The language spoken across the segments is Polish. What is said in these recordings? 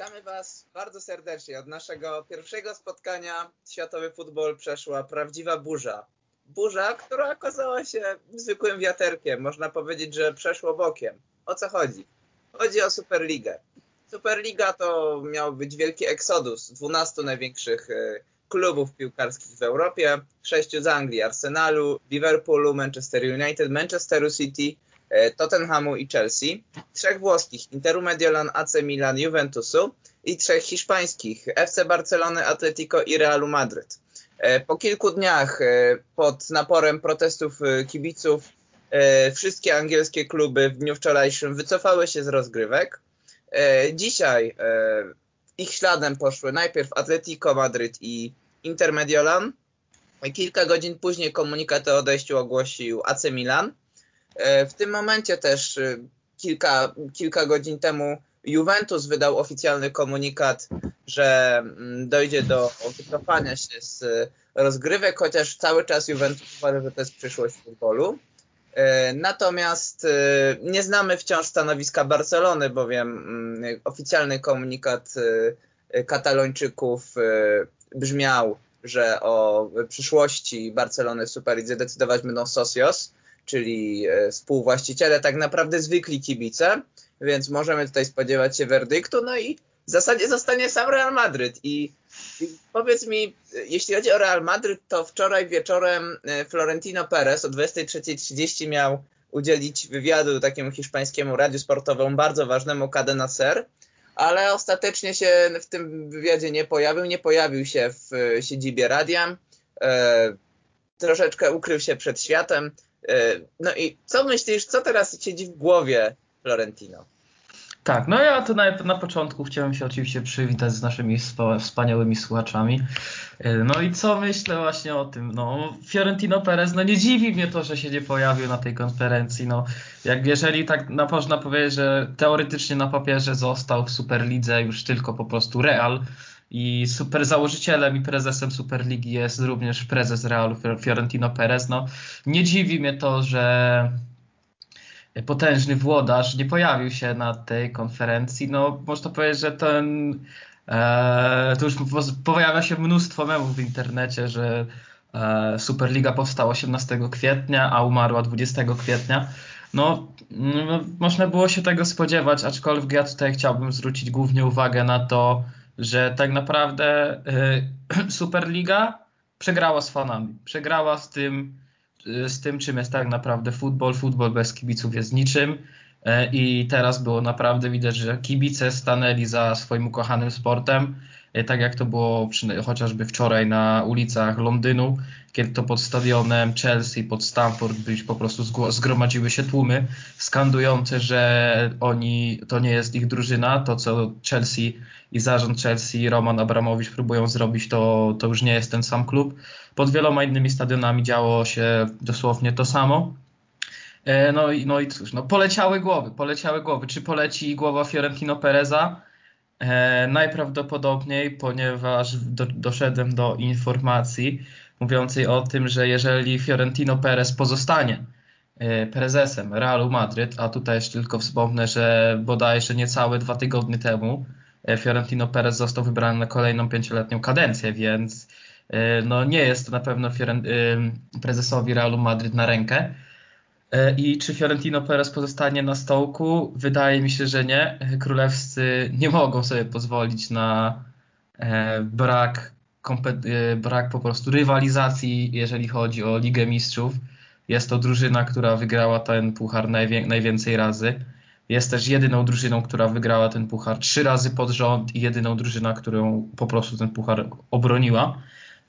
Witamy Was bardzo serdecznie. Od naszego pierwszego spotkania Światowy Futbol przeszła prawdziwa burza. Burza, która okazała się zwykłym wiaterkiem. Można powiedzieć, że przeszło bokiem. O co chodzi? Chodzi o Superligę. Superliga to miał być wielki eksodus 12 największych e, klubów piłkarskich w Europie, sześciu z Anglii, Arsenalu, Liverpoolu, Manchester United, Manchesteru City, Tottenhamu i Chelsea, trzech włoskich, Interu Mediolan, AC Milan, Juventusu i trzech hiszpańskich, FC Barcelony, Atletico i Realu Madryt. E, po kilku dniach pod naporem protestów kibiców wszystkie angielskie kluby w dniu wczorajszym wycofały się z rozgrywek. E, dzisiaj e, ich śladem poszły najpierw Atletico Madryt i Inter Mediolan. Kilka godzin później komunikat o odejściu ogłosił AC Milan. E, w tym momencie też kilka, kilka godzin temu Juventus wydał oficjalny komunikat, że mm, dojdzie do wycofania się z rozgrywek, chociaż cały czas Juventus uważa, że to jest przyszłość futbolu. E, natomiast e, nie znamy wciąż stanowiska Barcelony, bowiem mm, oficjalny komunikat katalończyków brzmiał, że o przyszłości Barcelony w Superlidze decydować będą socios, czyli współwłaściciele, tak naprawdę zwykli kibice, więc możemy tutaj spodziewać się werdyktu, no i w zasadzie zostanie sam Real Madryt. I Powiedz mi, jeśli chodzi o Real Madryt, to wczoraj wieczorem e, Florentino Perez o 23.30 miał udzielić wywiadu takiemu hiszpańskiemu radiu sportowemu, bardzo ważnemu Cadena Ser, ale ostatecznie się w tym wywiadzie nie pojawił, nie pojawił się w e, siedzibie radia, e, troszeczkę ukrył się przed światem. E, no i co myślisz, co teraz siedzi w głowie Florentino? Tak, no ja to na, na początku chciałem się oczywiście przywitać z naszymi wspaniałymi słuchaczami. E, no i co myślę właśnie o tym? No, Fiorentino Perez, no nie dziwi mnie to, że się nie pojawił na tej konferencji. No, jak jeżeli tak no, można powiedzieć, że teoretycznie na papierze został w Superlidze już tylko po prostu Real i super założycielem i prezesem Superligi jest również prezes Realu Fiorentino Perez. No, nie dziwi mnie to, że potężny włodarz nie pojawił się na tej konferencji. No, można powiedzieć, że ten. E, to już pojawia się mnóstwo memów w internecie, że e, Superliga powstała 18 kwietnia, a umarła 20 kwietnia. No, no, można było się tego spodziewać, aczkolwiek ja tutaj chciałbym zwrócić głównie uwagę na to, że tak naprawdę e, Superliga przegrała z fanami. Przegrała z tym, z tym, czym jest tak naprawdę futbol. Futbol bez kibiców jest niczym. E, I teraz było naprawdę widać, że kibice stanęli za swoim ukochanym sportem, e, tak jak to było przy, chociażby wczoraj na ulicach Londynu, kiedy to pod stadionem Chelsea, pod Stamford Bridge po prostu zgromadziły się tłumy skandujące, że oni, to nie jest ich drużyna, to co Chelsea i zarząd Chelsea, Roman Abramowicz próbują zrobić, to, to już nie jest ten sam klub. Pod wieloma innymi stadionami działo się dosłownie to samo. E, no i, no i cóż, no poleciały głowy, poleciały głowy. Czy poleci głowa Fiorentino Pereza? E, najprawdopodobniej, ponieważ do, doszedłem do informacji mówiącej o tym, że jeżeli Fiorentino Perez pozostanie e, prezesem Realu Madryt, a tutaj jeszcze tylko wspomnę, że bodajże niecałe dwa tygodnie temu e, Fiorentino Perez został wybrany na kolejną pięcioletnią kadencję, więc e, no nie jest to na pewno prezesowi Realu Madryt na rękę. I czy Fiorentino Perez pozostanie na stołku? Wydaje mi się, że nie. Królewscy nie mogą sobie pozwolić na brak Y, brak po prostu rywalizacji, jeżeli chodzi o Ligę Mistrzów. Jest to drużyna, która wygrała ten puchar najwię najwięcej razy. Jest też jedyną drużyną, która wygrała ten puchar trzy razy pod rząd i jedyną drużyna, którą po prostu ten puchar obroniła.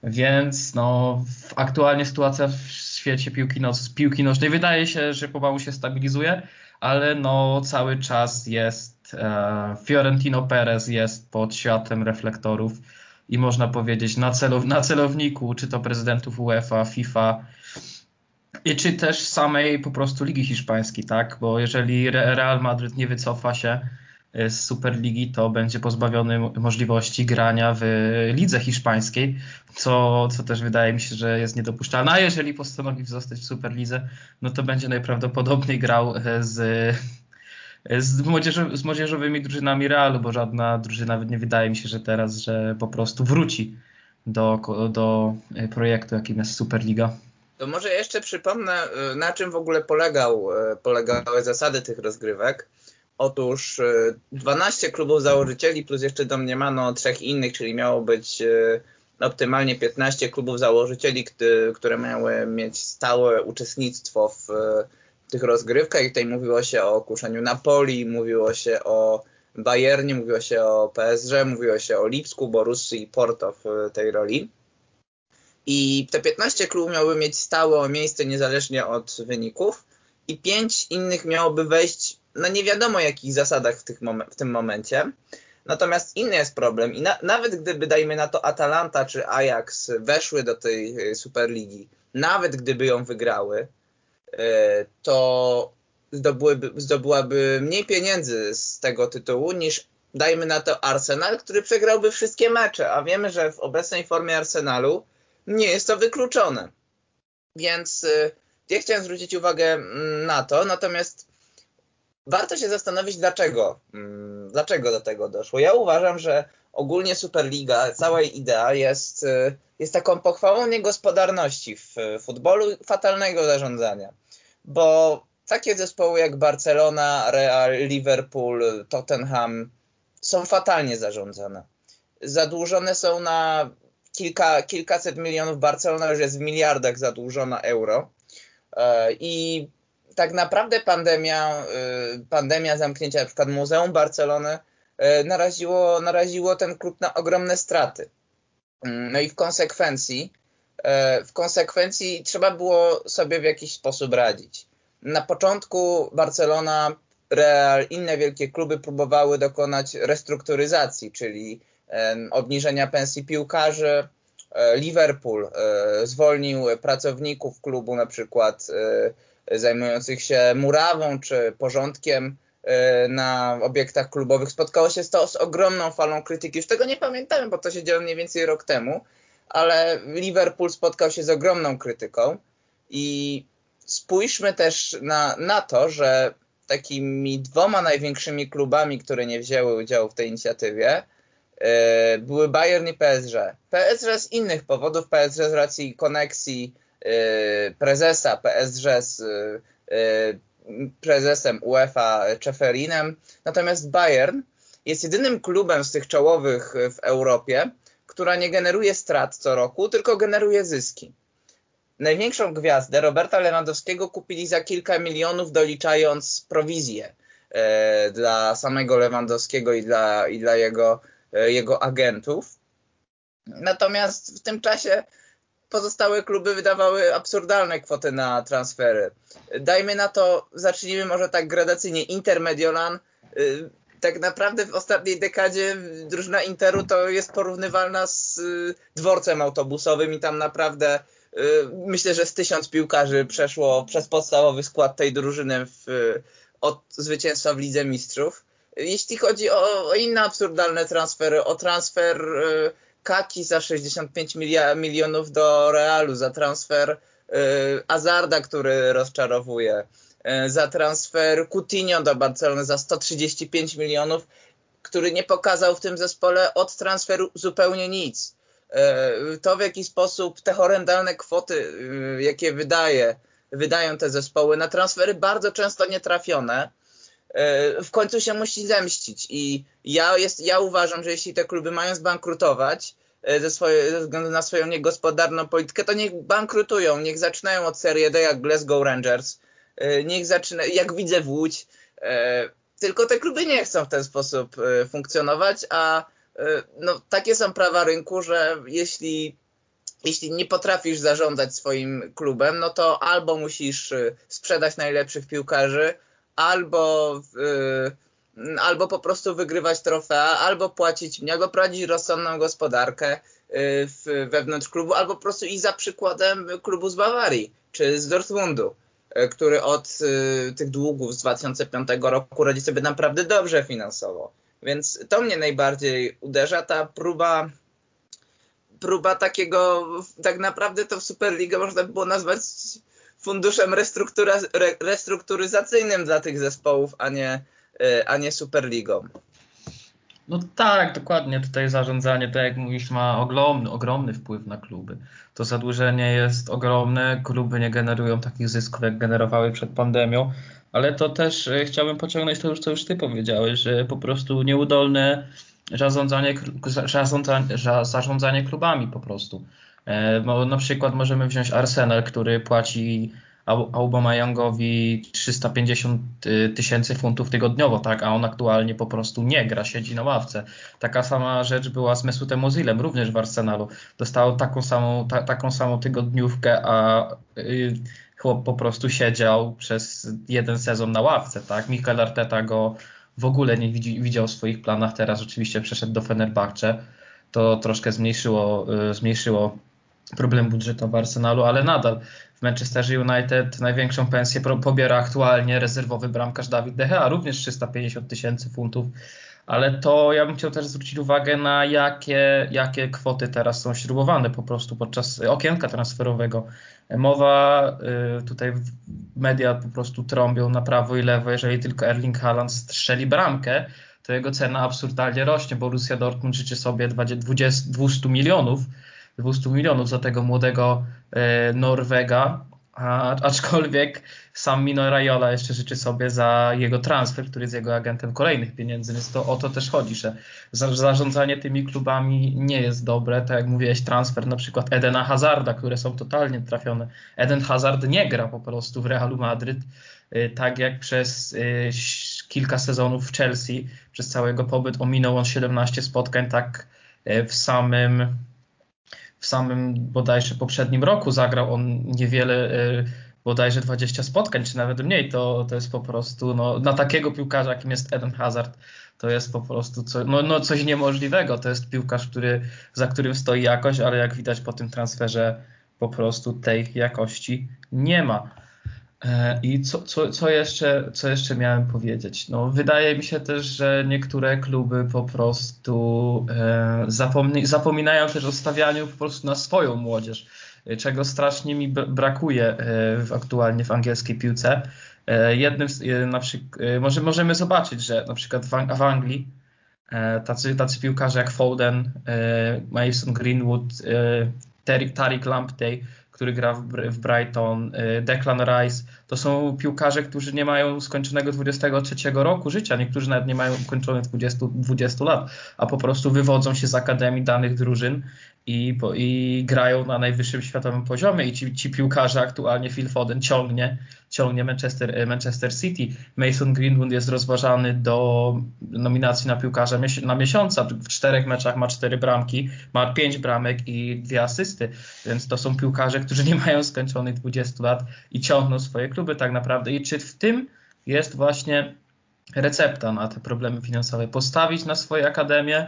Więc no, aktualnie sytuacja w świecie piłki, noc, piłki nożnej wydaje się, że pomału się stabilizuje, ale no, cały czas jest e, Fiorentino Perez jest pod światem reflektorów i można powiedzieć na, celow, na celowniku, czy to prezydentów UEFA, FIFA, i czy też samej po prostu Ligi Hiszpańskiej, tak? Bo jeżeli Real Madryt nie wycofa się z Superligi, to będzie pozbawiony możliwości grania w lidze hiszpańskiej, co, co też wydaje mi się, że jest niedopuszczalne. A jeżeli postanowi zostać w Superlidze, no to będzie najprawdopodobniej grał e, z z, młodzieżo, z młodzieżowymi drużynami Realu, bo żadna drużyna nie wydaje mi się, że teraz, że po prostu wróci do, do projektu, jakim jest Superliga. To może jeszcze przypomnę, na czym w ogóle polegał, polegały zasady tych rozgrywek. Otóż 12 klubów założycieli plus jeszcze domniemano trzech innych, czyli miało być optymalnie 15 klubów założycieli, które miały mieć stałe uczestnictwo w tych rozgrywkach. I tutaj mówiło się o kuszeniu Napoli, mówiło się o Bayernie, mówiło się o PSG, mówiło się o Lipsku, Borussii i Porto w tej roli. I te 15 klubów miały mieć stałe miejsce niezależnie od wyników i 5 innych miałoby wejść na nie wiadomo jakich zasadach w, w tym momencie. Natomiast inny jest problem i na, nawet gdyby, dajmy na to, Atalanta czy Ajax weszły do tej e, Superligi, nawet gdyby ją wygrały, e, to zdobyłaby mniej pieniędzy z tego tytułu niż, dajmy na to, Arsenal, który przegrałby wszystkie mecze, a wiemy, że w obecnej formie Arsenalu nie jest to wykluczone. Więc ja chciałem zwrócić uwagę mm, na to, natomiast warto się zastanowić, dlaczego, mm, dlaczego do tego doszło. Ja uważam, że ogólnie Superliga, cała idea jest, y, jest taką pochwałą niegospodarności w futbolu, fatalnego zarządzania. Bo takie zespoły jak Barcelona, Real, Liverpool, Tottenham są fatalnie zarządzane. Zadłużone są na kilka, kilkaset milionów. Barcelona już jest w miliardach zadłużona euro. E, I tak naprawdę pandemia, y, pandemia zamknięcia na przykład Muzeum Barcelony y, naraziło, naraziło ten klub na ogromne straty. Mm, no i w konsekwencji, y, w konsekwencji trzeba było sobie w jakiś sposób radzić. Na początku Barcelona, Real, inne wielkie kluby próbowały dokonać restrukturyzacji, czyli obniżenia pensji piłkarzy. Liverpool zwolnił pracowników klubu, na przykład zajmujących się murawą czy porządkiem e, na obiektach klubowych. Spotkało się to z ogromną falą krytyki. Już tego nie pamiętamy, bo to się działo mniej więcej rok temu, ale Liverpool spotkał się z ogromną krytyką i spójrzmy też na, na to, że takimi dwoma największymi klubami, które nie wzięły udziału w tej inicjatywie, e, były Bayern i PSG. PSG z innych powodów, PSG z racji koneksji prezesa PSG z y, prezesem UEFA Czeferinem. Natomiast Bayern jest jedynym klubem z tych czołowych w Europie, która nie generuje strat co roku, tylko generuje zyski. Największą gwiazdę Roberta Lewandowskiego kupili za kilka milionów, doliczając prowizję dla samego Lewandowskiego i dla, i dla jego, jego agentów. Natomiast w tym czasie pozostałe kluby wydawały absurdalne kwoty na transfery. Dajmy na to, zacznijmy może tak gradacyjnie, Inter Mediolan. Y, tak naprawdę w ostatniej dekadzie drużyna Interu to jest porównywalna z y, dworcem autobusowym i tam naprawdę y, myślę, że z tysiąc piłkarzy przeszło przez podstawowy skład tej drużyny w, od zwycięstwa w Lidze Mistrzów. Jeśli chodzi o, o inne absurdalne transfery, o transfer Kaki za 65 milionów do Realu, za transfer y, Azarda, który rozczarowuje, y, za transfer Coutinho do Barcelony za 135 milionów, który nie pokazał w tym zespole od transferu zupełnie nic. Y, to w jaki sposób te horrendalne kwoty, jakie wydaje, wydają te zespoły na transfery bardzo często nietrafione, w końcu się musi zemścić. I ja, jest, ja uważam, że jeśli te kluby mają zbankrutować e, ze, swoje, ze względu na swoją niegospodarną politykę, to niech bankrutują, niech zaczynają od Serie D jak Glasgow Rangers, e, niech zaczyna, jak widzę w Łódź. Tylko te kluby nie chcą w ten sposób funkcjonować, a no, takie są prawa rynku, że jeśli jeśli nie potrafisz zarządzać swoim klubem, no to albo musisz sprzedać najlepszych piłkarzy, albo, yy, albo po prostu wygrywać trofea, albo płacić mniej, albo prowadzić rozsądną gospodarkę yy, w, wewnątrz klubu, albo po prostu iść za przykładem klubu z Bawarii czy z Dortmundu, yy, który od y, tych długów z 2005 roku radzi sobie naprawdę dobrze finansowo. Więc to mnie najbardziej uderza, ta próba próba takiego, tak naprawdę to w Superligę można by było nazwać funduszem restrukturyzacyjnym dla tych zespołów, a nie, a nie Superligą. No tak, dokładnie. Tutaj zarządzanie, tak jak mówisz, ma ogromny, ogromny wpływ na kluby. To zadłużenie jest ogromne, kluby nie generują takich zysków, jak generowały przed pandemią, ale to też e, chciałbym pociągnąć to już, co już ty powiedziałeś, że po prostu nieudolne zarządzanie, zarządzanie, zarządzanie klubami po prostu. E, na przykład możemy wziąć Arsenal, który płaci Aubameyangowi 350 y, tysięcy funtów tygodniowo, tak, a on aktualnie po prostu nie gra, siedzi na ławce. Taka sama rzecz była z Mesutem Ozilem, również w Arsenalu. Dostał taką samą, ta, taką samą tygodniówkę, a yy, chłop po prostu siedział przez jeden sezon na ławce, tak. Mikel Arteta go w ogóle nie widzi, widział w swoich planach, teraz oczywiście przeszedł do Fenerbahce. To troszkę zmniejszyło, yy, zmniejszyło problem budżetowy Arsenalu, ale nadal w Manchesterze United największą pensję pobiera aktualnie rezerwowy bramkarz Dawid De Gea, również 350 tysięcy funtów. Ale to ja bym chciał też zwrócić uwagę na jakie, jakie kwoty teraz są śrubowane po prostu podczas okienka transferowego. Mowa, y, tutaj media po prostu trąbią na prawo i lewo, jeżeli tylko Erling Haaland strzeli bramkę, to jego cena absurdalnie rośnie. Borussia Dortmund życzy sobie 20, 200 milionów, 200 milionów za tego młodego e, Norwega, a, aczkolwiek sam Mino Raiola jeszcze życzy sobie za jego transfer, który jest jego agentem kolejnych pieniędzy, więc to o to też chodzi, że zarządzanie tymi klubami nie jest dobre. Tak jak mówiłeś, transfer na przykład Edena Hazarda, które są totalnie trafione. Eden Hazard nie gra po prostu w Realu Madryt, e, tak jak przez e, kilka sezonów w Chelsea, przez całego pobyt ominął on 17 spotkań, tak w samym w samym bodajże poprzednim roku zagrał on niewiele, y, bodajże 20 spotkań, czy nawet mniej, to, to jest po prostu no, na takiego piłkarza, jakim jest Eden Hazard, to jest po prostu co, no, no coś niemożliwego. To jest piłkarz, który, za którym stoi jakość, ale jak widać po tym transferze po prostu tej jakości nie ma. E, I co, co, co, jeszcze, co jeszcze miałem powiedzieć? No, wydaje mi się też, że niektóre kluby po prostu e, zapomni, zapominają też o stawianiu po prostu na swoją młodzież, e, czego strasznie mi brakuje w, aktualnie w angielskiej piłce. Jednym na przykład, może, możemy zobaczyć, że na przykład w, w Anglii tacy, tacy piłkarze jak Foden, Mason Greenwood, Tariq Lamptey, który gra w, Brighton, y, Declan Rice, to są piłkarze, którzy nie mają skończonego 23 roku życia, niektórzy nawet nie mają ukończonych 20, 20 lat, a po prostu wywodzą się z akademii danych drużyn i, i grają na najwyższym światowym poziomie i ci, ci piłkarze aktualnie Phil Foden ciągnie, ciągnie Manchester, e, Manchester City. Mason Greenwood jest rozważany do nominacji na piłkarza na miesiąca. W czterech meczach ma cztery bramki, ma pięć bramek i dwie asysty, więc to są piłkarze, którzy nie mają skończonych 20 lat i ciągną swoje kluby tak naprawdę. I czy w tym jest właśnie recepta na te problemy finansowe? Postawić na swoje akademie,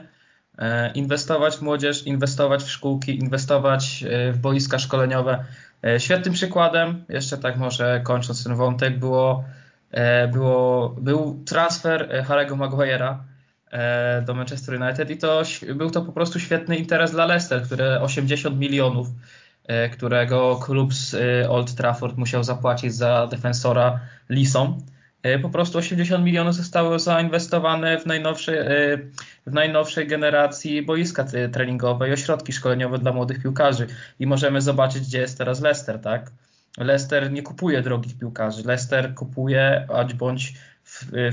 E, inwestować w młodzież, inwestować w szkółki, inwestować e, w boiska szkoleniowe. E, świetnym przykładem, jeszcze tak może kończąc ten wątek, było, było, był transfer Harry'ego Maguire'a do Manchester United i to był to po prostu świetny interes dla Leicester, które 80 milionów, którego klub z Old Trafford musiał zapłacić za defensora Lisom. E, po prostu 80 milionów zostało zainwestowane w najnowszej, e, w najnowszej generacji boiska treningowe i ośrodki szkoleniowe dla młodych piłkarzy. I możemy zobaczyć, gdzie jest teraz Leicester, tak? Leicester nie kupuje drogich piłkarzy. Leicester kupuje, bądź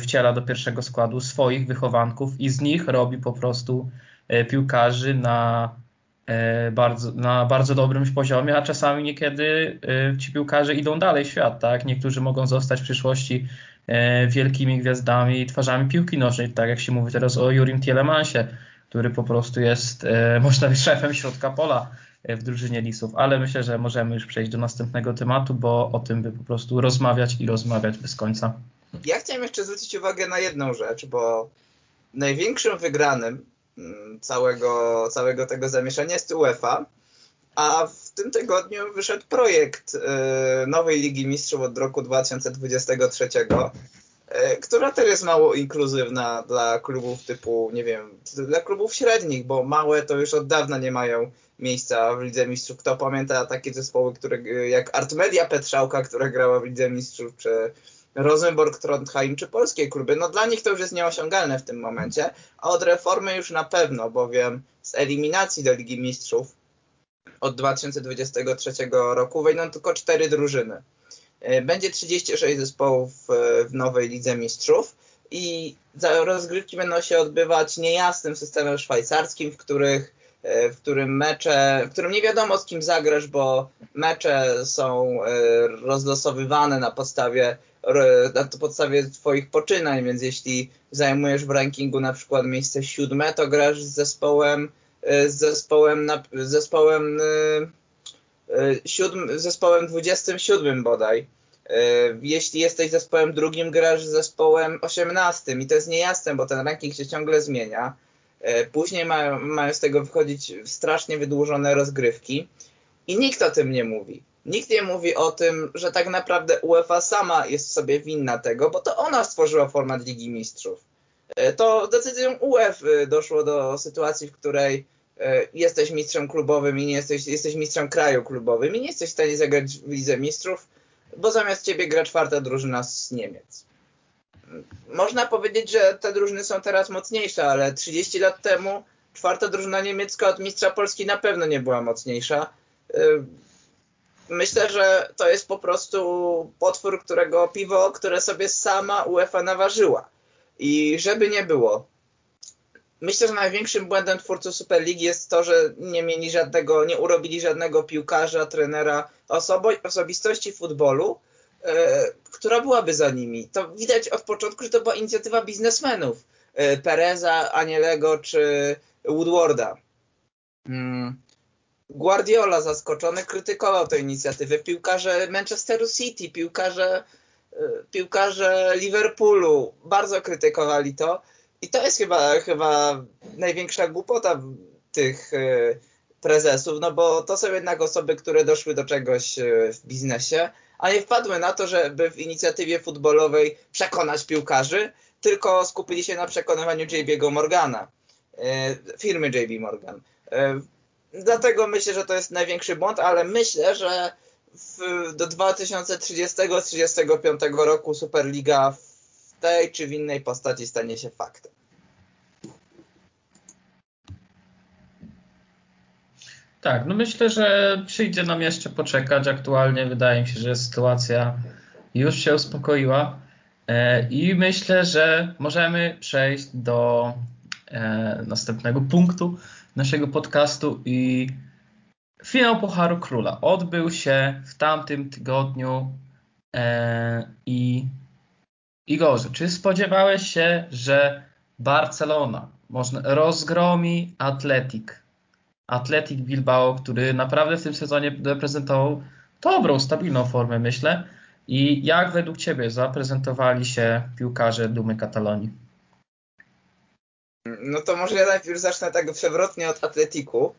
wciela do pierwszego składu swoich wychowanków i z nich robi po prostu e, piłkarzy na bardzo, na bardzo dobrym poziomie, a czasami niekiedy ci piłkarze idą dalej świat, tak? Niektórzy mogą zostać w przyszłości E, wielkimi gwiazdami i twarzami piłki nożnej, tak jak się mówi teraz o Jurim Tielemansie, który po prostu jest, e, można być szefem środka pola e, w drużynie Lisów, ale myślę, że możemy już przejść do następnego tematu, bo o tym by po prostu rozmawiać i rozmawiać bez końca. Ja chciałem jeszcze zwrócić uwagę na jedną rzecz, bo największym wygranym całego, całego tego zamieszania jest UEFA, a w tym tygodniu wyszedł projekt y, nowej Ligi Mistrzów od roku 2023, y, która też jest mało inkluzywna dla klubów typu, nie wiem, dla klubów średnich, bo małe to już od dawna nie mają miejsca w Lidze Mistrzów. Kto pamięta takie zespoły, które, jak Artmedia Petrzałka, która grała w Lidze Mistrzów, czy Rosenborg, Trondheim czy polskie kluby. No dla nich to już jest nieosiągalne w tym momencie, a od reformy już na pewno, bowiem z eliminacji do Ligi Mistrzów od 2023 roku wejdą tylko cztery drużyny. E, będzie 36 zespołów w nowej Lidze Mistrzów i rozgrywki będą się odbywać niejasnym systemem szwajcarskim, w których e, w którym mecze, w którym nie wiadomo z kim zagrasz, bo mecze są e, rozlosowywane na podstawie na podstawie twoich poczynań, więc jeśli zajmujesz w rankingu na przykład miejsce siódme, to grasz z zespołem z zespołem z zespołem siódm, zespołem 27 bodaj. Jeśli jesteś zespołem drugim, grasz z zespołem 18 i to jest niejasne, bo ten ranking się ciągle zmienia. Później mają, mają z tego wychodzić strasznie wydłużone rozgrywki i nikt o tym nie mówi. Nikt nie mówi o tym, że tak naprawdę UEFA sama jest sobie winna tego, bo to ona stworzyła format Ligi Mistrzów. E, to decyzją UEFA doszło do sytuacji, w której jesteś mistrzem klubowym i nie jesteś, jesteś mistrzem kraju klubowym i nie jesteś w stanie zagrać w Lidze Mistrzów, bo zamiast ciebie gra czwarta drużyna z Niemiec. Można powiedzieć, że te drużyny są teraz mocniejsze, ale 30 lat temu czwarta drużyna niemiecka od mistrza Polski na pewno nie była mocniejsza. Myślę, że to jest po prostu potwór, którego piwo, które sobie sama UEFA naważyła. I żeby nie było, myślę, że największym błędem twórców Superligi jest to, że nie mieli żadnego, nie urobili żadnego piłkarza, trenera, osobo, osobistości futbolu, e, która byłaby za nimi. To widać od początku, że to była inicjatywa biznesmenów. E, Pereza, Anielego czy Woodwarda. Mm. Guardiola zaskoczony krytykował tę inicjatywę. Piłkarze Manchesteru City, piłkarze, e, piłkarze Liverpoolu bardzo krytykowali to. I to jest chyba, chyba największa głupota tych e, prezesów, no bo to są jednak osoby, które doszły do czegoś e, w biznesie, a nie wpadły na to, żeby w inicjatywie futbolowej przekonać piłkarzy, tylko skupili się na przekonywaniu JB'ego Morgana, firmy JB Morgan. Dlatego myślę, że to jest największy błąd, ale myślę, że w, do 2030-35 roku Superliga tej czy w innej postaci stanie się faktem. Tak, no myślę, że przyjdzie nam jeszcze poczekać. Aktualnie wydaje mi się, że sytuacja już się uspokoiła e, i myślę, że możemy przejść do e, następnego punktu naszego podcastu i finał Pucharu Króla odbył się w tamtym tygodniu e, i Igorze, czy spodziewałeś się, że Barcelona można, rozgromi Atletic? Atletic Bilbao, który naprawdę w tym sezonie reprezentował dobrą, stabilną formę, myślę. I jak według Ciebie zaprezentowali się piłkarze Dumy Katalonii? No to może ja najpierw zacznę tak przewrotnie od Atletiku,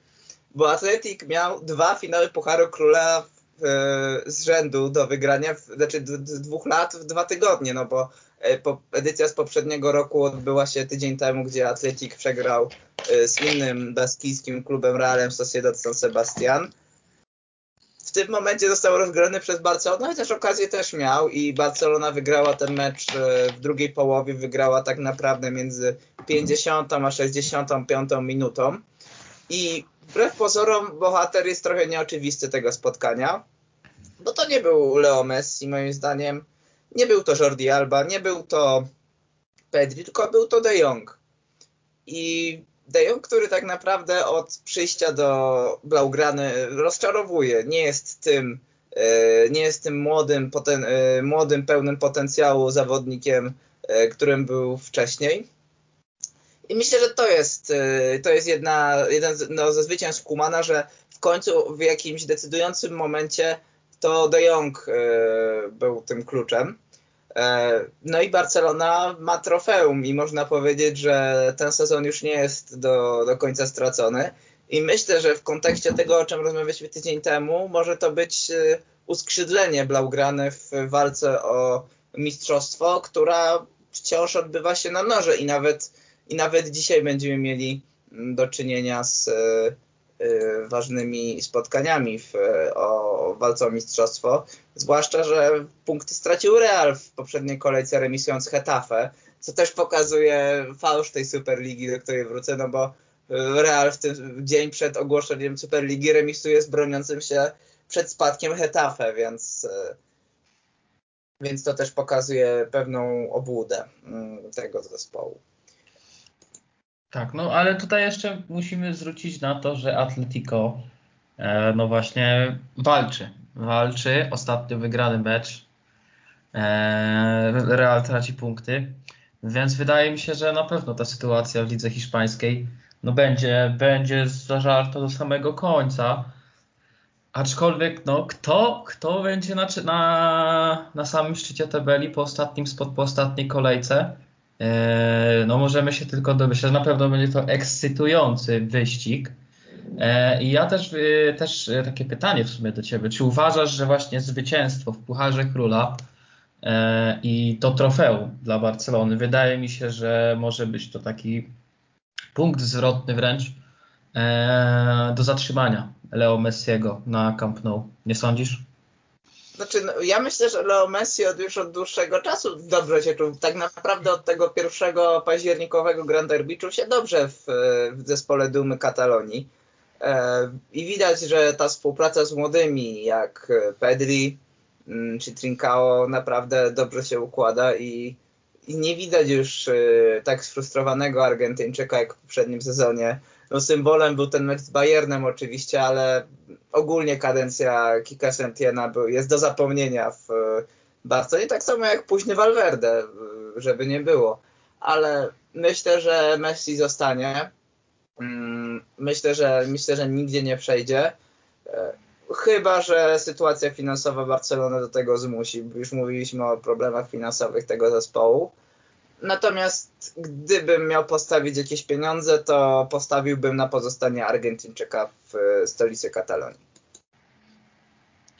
bo Atletik miał dwa finały Pucharu Króla z rzędu do wygrania, znaczy dwóch lat w dwa tygodnie, no bo e, edycja z poprzedniego roku odbyła się tydzień temu, gdzie Atletik przegrał e, z innym baskijskim klubem Realem Sociedad San Sebastian. W tym momencie został rozgrany przez Barcelonę, chociaż okazję też miał i Barcelona wygrała ten mecz e, w drugiej połowie, wygrała tak naprawdę między 50 a 65 minutą. I wbrew pozorom bohater jest trochę nieoczywisty tego spotkania, bo to nie był Leo Messi moim zdaniem, nie był to Jordi Alba, nie był to Pedri, tylko był to De Jong. I De Jong, który tak naprawdę od przyjścia do Blaugrany rozczarowuje, nie jest tym e, nie jest tym młodym, poten, e, młodym, pełnym potencjału zawodnikiem, e, którym był wcześniej. I myślę, że to jest, to jest jedna, jeden no, ze zwycięstw Kumana, że w końcu w jakimś decydującym momencie to De Jong był tym kluczem. E, no i Barcelona ma trofeum i można powiedzieć, że ten sezon już nie jest do, do końca stracony. I myślę, że w kontekście tego, o czym rozmawialiśmy tydzień temu, może to być y, uskrzydlenie Blaugrany w walce o mistrzostwo, która wciąż odbywa się na noże i nawet i nawet dzisiaj będziemy mieli mm, do czynienia z, ważnymi spotkaniami w, o walce o mistrzostwo. Zwłaszcza, że punkty stracił Real w poprzedniej kolejce remisując Hetafe, co też pokazuje fałsz tej Superligi, do której wrócę, no bo Real w ten dzień przed ogłoszeniem Superligi remisuje z broniącym się przed spadkiem Hetafe, więc, więc to też pokazuje pewną obłudę mm, tego zespołu. Tak, no ale tutaj jeszcze musimy zwrócić na to, że Atletico e, no właśnie walczy. Walczy, ostatnio wygrany mecz. E, Real traci punkty, więc wydaje mi się, że na pewno ta sytuacja w lidze hiszpańskiej no będzie, będzie zażarta do samego końca. Aczkolwiek, no, kto, kto będzie na, na, na samym szczycie tabeli po ostatnim po ostatniej kolejce? E, no, możemy się tylko domyśleć, na pewno będzie to ekscytujący wyścig. E, I ja też, e, też takie pytanie w sumie do Ciebie. Czy uważasz, że właśnie zwycięstwo w Pucharze Króla i to trofeum dla Barcelony, wydaje mi się, że może być to taki punkt zwrotny wręcz do zatrzymania Leo Messiego na Camp Nou. Nie sądzisz? Znaczy, no, ja myślę, że Leo Messi od już od dłuższego czasu dobrze się czuł. Tak naprawdę od tego pierwszego październikowego Grand Derby czuł się dobrze w, w zespole Dumy Katalonii. E, I widać, że ta współpraca z młodymi, jak Pedri mm, czy Trincao, naprawdę dobrze się układa i i nie widać już y, tak sfrustrowanego Argentyńczyka jak w poprzednim sezonie. No, symbolem był ten mecz z Bayernem oczywiście, ale ogólnie kadencja Kika Sentiena jest do zapomnienia w Barcelonie, tak samo jak późny Valverde, y, żeby nie było. Ale myślę, że Messi zostanie. Mm, myślę, że myślę, że nigdzie nie przejdzie. E, chyba, że sytuacja finansowa Barcelony do tego zmusi. Już mówiliśmy o problemach finansowych tego zespołu. Natomiast gdybym miał postawić jakieś pieniądze, to postawiłbym na pozostanie Argentyńczyka w stolicy Katalonii.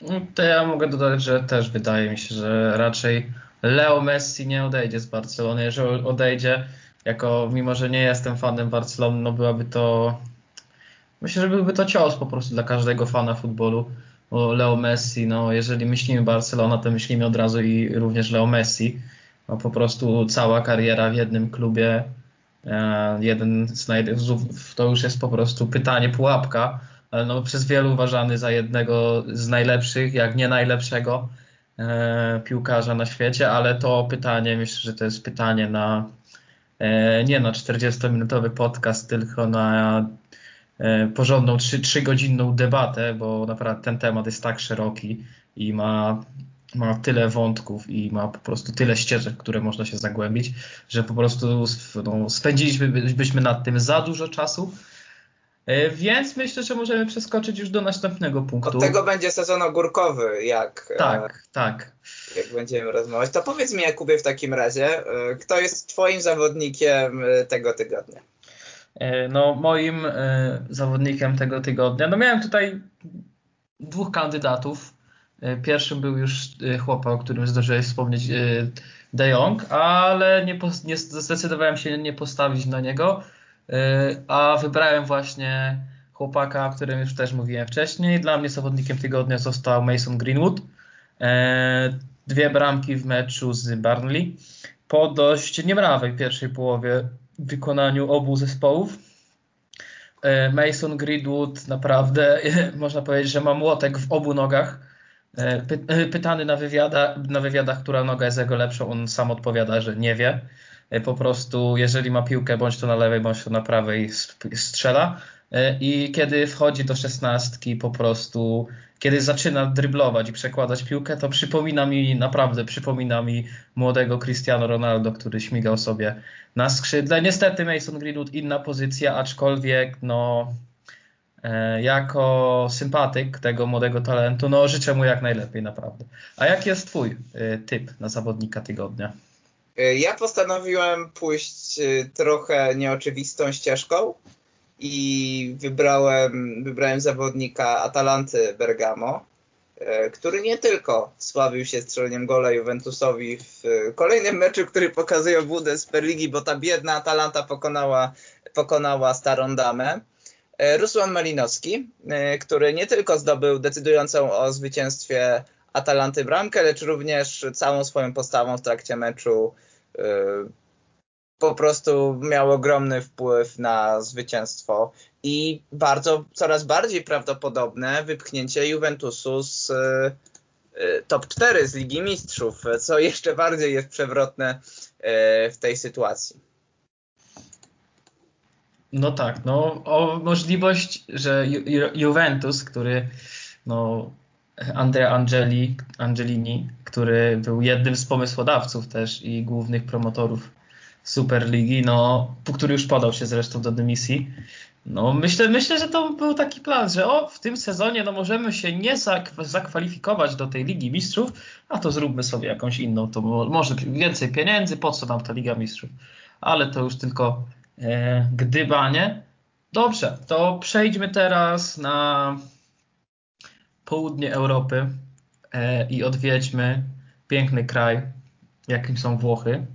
No, to ja mogę dodać, że też wydaje mi się, że raczej Leo Messi nie odejdzie z Barcelony. Jeżeli odejdzie, jako mimo że nie jestem fanem Barcelony, no byłaby to Myślę, że byłby to cios po prostu dla każdego fana futbolu. Bo Leo Messi, no jeżeli myślimy Barcelona, to myślimy od razu i również Leo Messi. No, po prostu cała kariera w jednym klubie, e, jeden z naj... to już jest po prostu pytanie, pułapka, ale no, przez wielu uważany za jednego z najlepszych, jak nie najlepszego e, piłkarza na świecie, ale to pytanie, myślę, że to jest pytanie na e, nie na 40-minutowy podcast, tylko na porządną 3-godzinną debatę, bo naprawdę ten temat jest tak szeroki i ma, ma tyle wątków i ma po prostu tyle ścieżek, które można się zagłębić, że po prostu no, spędzilibyśmy nad tym za dużo czasu. E, więc myślę, że możemy przeskoczyć już do następnego punktu. Od tego będzie sezon ogórkowy, jak, e, tak, tak. jak będziemy rozmawiać. To powiedz mi, Jakubie, w takim razie, kto jest Twoim zawodnikiem tego tygodnia? E, no, moim e, zawodnikiem tego tygodnia, no miałem tutaj dwóch kandydatów. E, pierwszym był już chłopak, o którym zdążyłeś wspomnieć, De Jong, ale nie, nie zdecydowałem się nie postawić na niego, a wybrałem właśnie chłopaka, o którym już też mówiłem wcześniej. Dla mnie zawodnikiem tygodnia został Mason Greenwood. Dwie bramki w meczu z Burnley po dość niemrawej pierwszej połowie w wykonaniu obu zespołów. E, Mason Greenwood naprawdę można powiedzieć, że ma młotek w obu nogach. E, e, pytany na, wywiada, na wywiadach, która noga jest jego lepsza, on sam odpowiada, że nie wie. Po prostu, jeżeli ma piłkę, bądź to na lewej, bądź to na prawej, strzela. I kiedy wchodzi do szesnastki, po prostu kiedy zaczyna dryblować i przekładać piłkę, to przypomina mi, naprawdę przypomina mi młodego Cristiano Ronaldo, który śmigał sobie na skrzydle. Niestety Mason Greenwood inna pozycja, aczkolwiek no e, jako sympatyk tego młodego talentu, no życzę mu jak najlepiej naprawdę. A jaki jest twój e, typ na zawodnika tygodnia? E, ja postanowiłem pójść trochę nieoczywistą ścieżką i wybrałem, wybrałem zawodnika Atalanty Bergamo, e, który nie tylko sławił się strzeleniem gola Juventusowi w kolejnym meczu, który pokazuje budę Superligi, bo ta biedna Atalanta pokonała, pokonała starą damę, Rusłan Malinowski, który nie tylko zdobył decydującą o zwycięstwie Atalanty bramkę, lecz również całą swoją postawą w trakcie meczu po prostu miał ogromny wpływ na zwycięstwo i bardzo, coraz bardziej prawdopodobne wypchnięcie Juventusu z top 4 z Ligi Mistrzów, co jeszcze bardziej jest przewrotne w tej sytuacji. No tak, no o możliwość, że Ju Juventus, który no Andrea Angeli, Angelini, który był jednym z pomysłodawców też i głównych promotorów Superligi, no, który już podał się zresztą do dymisji. No, myślę, myślę, że to był taki plan, że o, w tym sezonie no, możemy się nie zakwalifikować do tej Ligi Mistrzów, a to zróbmy sobie jakąś inną, to może więcej pieniędzy, po co nam ta Liga Mistrzów? Ale to już tylko gdybanie. Dobrze, to przejdźmy teraz na południe Europy e, i odwiedźmy piękny kraj, jakim są Włochy.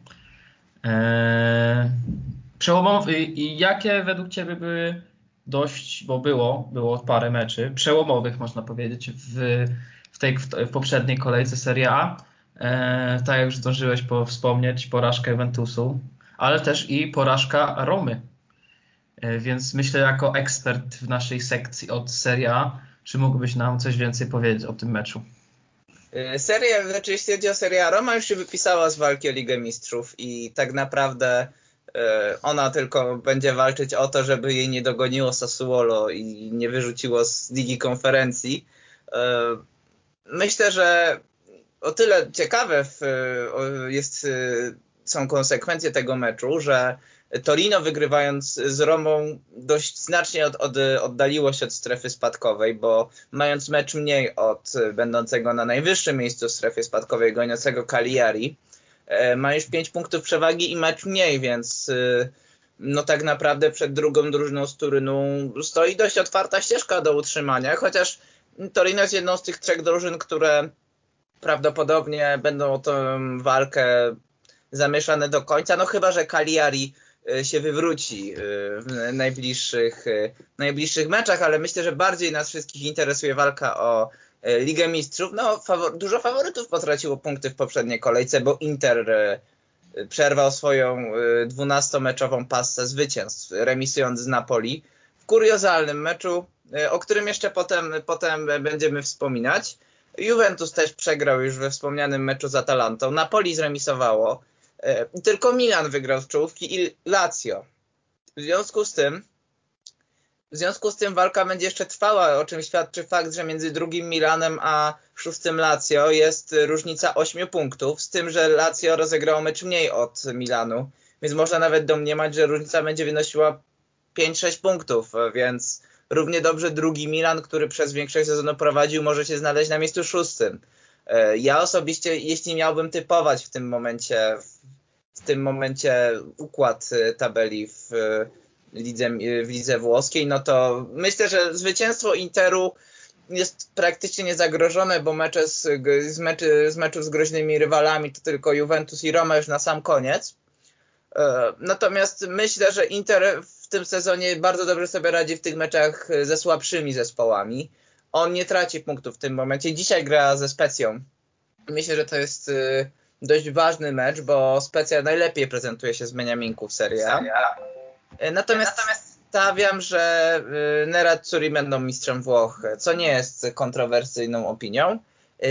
Eee, przełomowy i jakie według Ciebie były dość, bo było, było parę meczy przełomowych, można powiedzieć, w, w tej w poprzedniej kolejce Serie A. Tak jak już zdążyłeś po, wspomnieć, porażka Juventusu, ale też i porażka Romy. Eee, więc myślę, jako ekspert w naszej sekcji od Serie A, czy mógłbyś nam coś więcej powiedzieć o tym meczu? Y, seria, znaczy jeśli chodzi o serię Roma już się wypisała z walki o Ligę Mistrzów i tak naprawdę y, ona tylko będzie walczyć o to, żeby jej nie dogoniło Sassuolo i nie wyrzuciło z Ligi Konferencji. Myślę, że o tyle ciekawe jest, są konsekwencje tego meczu, że Torino wygrywając z Romą dość znacznie od, od, oddaliło się od strefy spadkowej, bo mając mecz mniej od będącego na najwyższym miejscu w strefie spadkowej goniącego Cagliari, e, ma już 5 punktów przewagi i mecz mniej, więc e, no tak naprawdę przed drugą drużyną z Turynu stoi dość otwarta ścieżka do utrzymania, chociaż Torino jest jedną z tych trzech drużyn, które prawdopodobnie będą o tę walkę zamieszane do końca, no chyba, że Cagliari E, się wywróci e, w najbliższych, e, najbliższych meczach, ale myślę, że bardziej nas wszystkich interesuje walka o Ligę Mistrzów. No, dużo faworytów potraciło punkty w poprzedniej kolejce, bo Inter przerwał swoją 12-meczową passę zwycięstw, remisując z Napoli w kuriozalnym meczu, o którym jeszcze potem, potem będziemy wspominać. Juventus też przegrał już we wspomnianym meczu z Atalantą. Napoli zremisowało. E, tylko Milan wygrał z czołówki i Lazio. W związku z tym w związku z tym walka będzie jeszcze trwała, o czym świadczy fakt, że między drugim Milanem a szóstym Lazio jest różnica 8 punktów, z tym, że Lazio rozegrało mecz mniej od Milanu, więc można nawet domniemać, że różnica będzie wynosiła 5-6 punktów, więc równie dobrze drugi Milan, który przez większość sezonu prowadził, może się znaleźć na miejscu szóstym. E, ja osobiście, jeśli miałbym typować w tym momencie, w tym momencie układ e, tabeli w e, lidze, w lidze włoskiej, no to myślę, że zwycięstwo Interu jest praktycznie niezagrożone, bo mecze z, z, meczy, z meczów z groźnymi rywalami to tylko Juventus i Roma już na sam koniec. Natomiast myślę, że Inter w tym sezonie bardzo dobrze sobie radzi w tych meczach ze słabszymi zespołami on nie traci punktów w tym momencie. Dzisiaj gra ze Specją. Myślę, że to jest y, dość ważny mecz, bo Specja najlepiej prezentuje się z Beniaminku w Serie A. Y, natomiast, Natomiast stawiam, że y, Nerazzurri będą mistrzem Włoch, co nie jest kontrowersyjną opinią.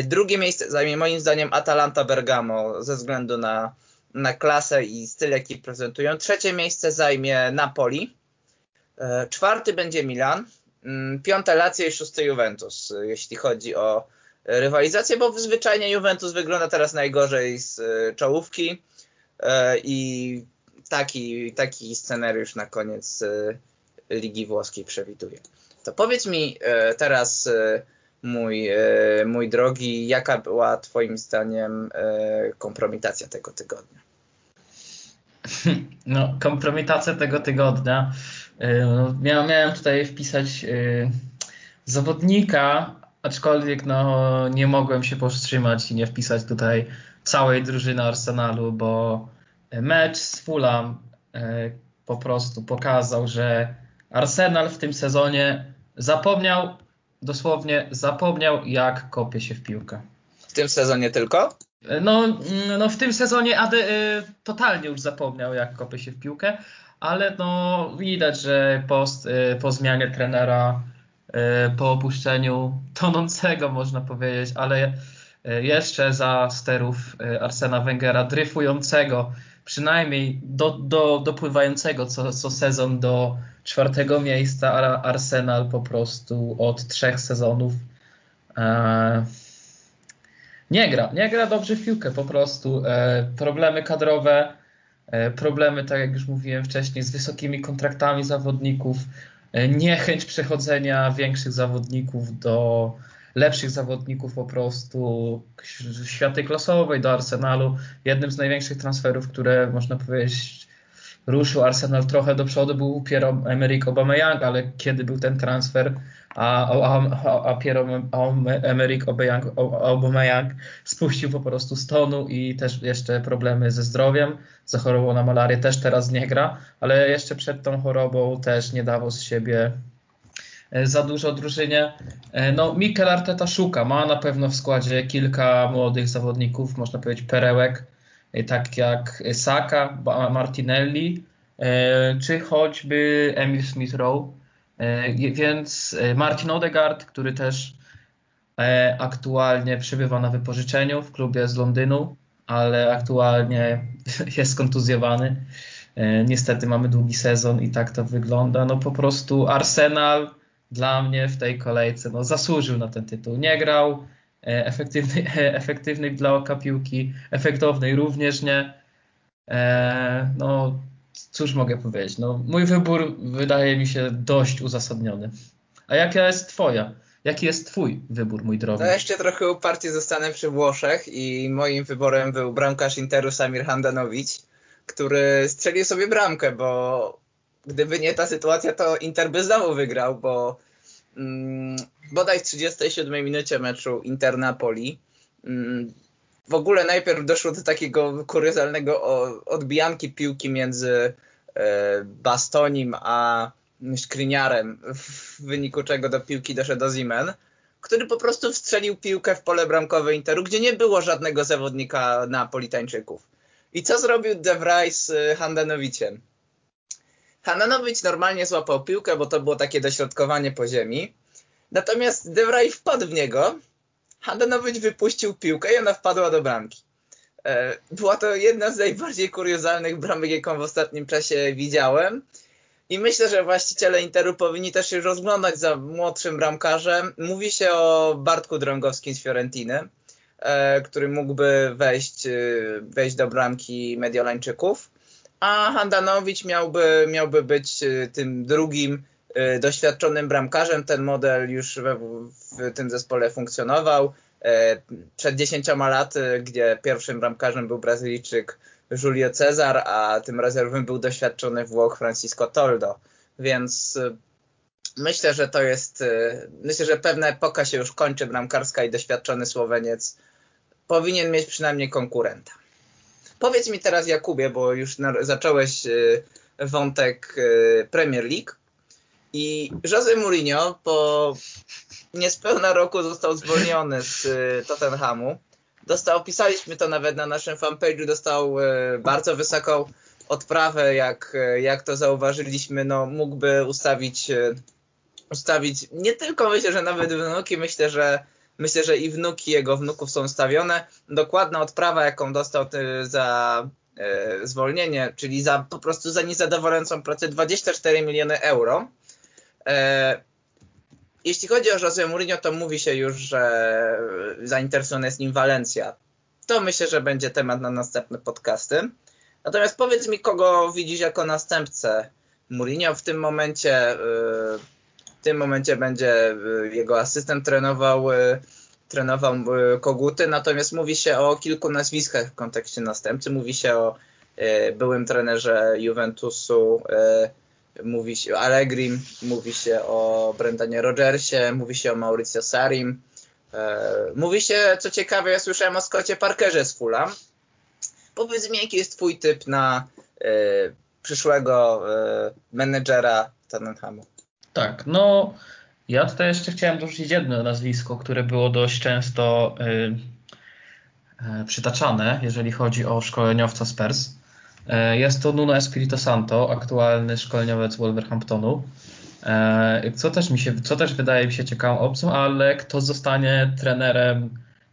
Drugie miejsce zajmie moim zdaniem Atalanta Bergamo ze względu na, na klasę i styl, jaki prezentują. Trzecie miejsce zajmie Napoli. Czwarty będzie Milan. Mm, piąte Lazio i szóste Juventus, jeśli chodzi o rywalizację, bo zwyczajnie Juventus wygląda teraz najgorzej z e, czołówki e, i taki, taki scenariusz na koniec e, Ligi Włoskiej przewiduje. To powiedz mi teraz, mój, mój drogi, jaka była Twoim zdaniem kompromitacja tego tygodnia? No, kompromitacja tego tygodnia no, miałem tutaj wpisać zawodnika, aczkolwiek no, nie mogłem się powstrzymać i nie wpisać tutaj całej drużyny Arsenalu, bo mecz z Fulham e, po prostu pokazał, że Arsenal w tym sezonie zapomniał, dosłownie zapomniał, jak kopie się w piłkę. W tym sezonie tylko? No, mm, no w tym sezonie Ade, y, totalnie już zapomniał, jak kopie się w piłkę, ale no widać, że po, po zmianie trenera, po opuszczeniu tonącego można powiedzieć, ale jeszcze za sterów Arsena Wengera, dryfującego, przynajmniej do, do, dopływającego co, co sezon do czwartego miejsca, Arsenal po prostu od trzech sezonów e, nie gra, nie gra dobrze w piłkę po prostu. E, problemy kadrowe, e, problemy, tak jak już mówiłem wcześniej, z wysokimi kontraktami zawodników, e, niechęć przechodzenia większych zawodników do lepszych zawodników po prostu światy klasowej do Arsenalu. Jednym z największych transferów, które można powiedzieć ruszył Arsenal trochę do przodu był Pierre Emerick Aubameyang, ale kiedy był ten transfer, a, a, a Pierre Emerick Aubameyang spuścił po prostu stonu i też jeszcze problemy ze zdrowiem, zachorował na malarię, też teraz nie gra, ale jeszcze przed tą chorobą też nie dawał z siebie e, za dużo drużynie. E, no, Mikel Arteta szuka, ma na pewno w składzie kilka młodych zawodników, można powiedzieć perełek, tak jak Saka, Martinelli, czy choćby Emil Smith-Rowe. E, więc e, Marcin Odegaard, który też e, aktualnie przebywa na wypożyczeniu w klubie z Londynu, ale aktualnie jest kontuzjowany. Niestety mamy długi sezon i tak to wygląda. No po prostu Arsenal dla mnie w tej kolejce no, zasłużył na ten tytuł. Nie grał efektywnej, efektywnej dla oka piłki, efektownej również nie. No, cóż mogę powiedzieć? No, mój wybór wydaje mi się dość uzasadniony. A jaka jest twoja? Jaki jest twój wybór, mój drogi? No jeszcze trochę uparcie zostanę przy Włoszech i moim wyborem był bramkarz Interu Samir Handanowicz, który strzelił sobie bramkę, bo gdyby nie ta sytuacja, to Inter by znowu wygrał, bo mm, bodaj w 37 minucie meczu Inter-Napoli mm, w ogóle najpierw doszło do takiego kuriozalnego odbijanki piłki między e, Bastonim a Skriniarem, w wyniku czego do piłki doszedł Ozimen, który po prostu wstrzelił piłkę w pole bramkowe Interu, gdzie nie było żadnego zawodnika Napolitańczyków. I co zrobił De Vrij z Handanowiciem? Handanowicz normalnie złapał piłkę, bo to było takie dośrodkowanie po ziemi. Natomiast De Vrij wpadł w niego Handanowicz wypuścił piłkę i ona wpadła do bramki. E, była to jedna z najbardziej kuriozalnych bramek, jaką w ostatnim czasie widziałem. I myślę, że właściciele Interu powinni też się rozglądać za młodszym bramkarzem. Mówi się o Bartku Drągowskim z Fiorentiny, e, który mógłby wejść, e, wejść do bramki Mediolańczyków. A Handanowicz miałby, miałby być tym drugim doświadczonym bramkarzem. Ten model już w, tym zespole funkcjonował. Y, przed dziesięcioma laty, gdzie pierwszym bramkarzem był Brazylijczyk Julio Cezar, a tym rezerwowym był doświadczony Włoch Francisco Toldo. Więc y, myślę, że to jest, myślę, że pewna epoka się już kończy bramkarska i doświadczony Słoweniec powinien mieć przynajmniej konkurenta. Powiedz mi teraz Jakubie, bo już zacząłeś wątek Premier League. I Jose Mourinho po niespełna roku został zwolniony z y, Tottenhamu. Dostał, opisaliśmy to nawet na naszym fanpage'u, dostał y, bardzo wysoką odprawę, jak, y, jak to zauważyliśmy, no mógłby ustawić, ustawić nie tylko myślę, że nawet wnuki, myślę, że myślę, że i wnuki jego wnuków są ustawione. Dokładna odprawa, jaką dostał za zwolnienie, czyli za po prostu za niezadowalającą pracę 24 miliony euro. E, jeśli chodzi o Jose Mourinho, to mówi się już, że zainteresowany jest nim Valencia. To myślę, że będzie temat na następne podcasty. Natomiast powiedz mi, kogo widzisz jako następcę Mourinho. W tym momencie, e, w tym momencie będzie e, jego asystent trenował, trenował Koguty, natomiast mówi się o kilku nazwiskach w kontekście następcy. Mówi się o byłym trenerze Juventusu mówi się o Allegrim, mówi się o Brendanie Rogersie, mówi się o Mauricio Sarim. E, mówi się, co ciekawe, ja słyszałem o Scottie Parkerze z Fulham. Powiedz mi, jaki jest twój typ na e, przyszłego e, menedżera Tottenhamu. Tak, no ja tutaj jeszcze chciałem dorzucić jedno nazwisko, które było dość często y, y, przytaczane, jeżeli chodzi o szkoleniowca Spurs. Y, jest to Nuno Espirito Santo, aktualny szkoleniowiec Wolverhamptonu. Y, co też, mi się, co też wydaje mi się ciekawą opcją, ale kto zostanie trenerem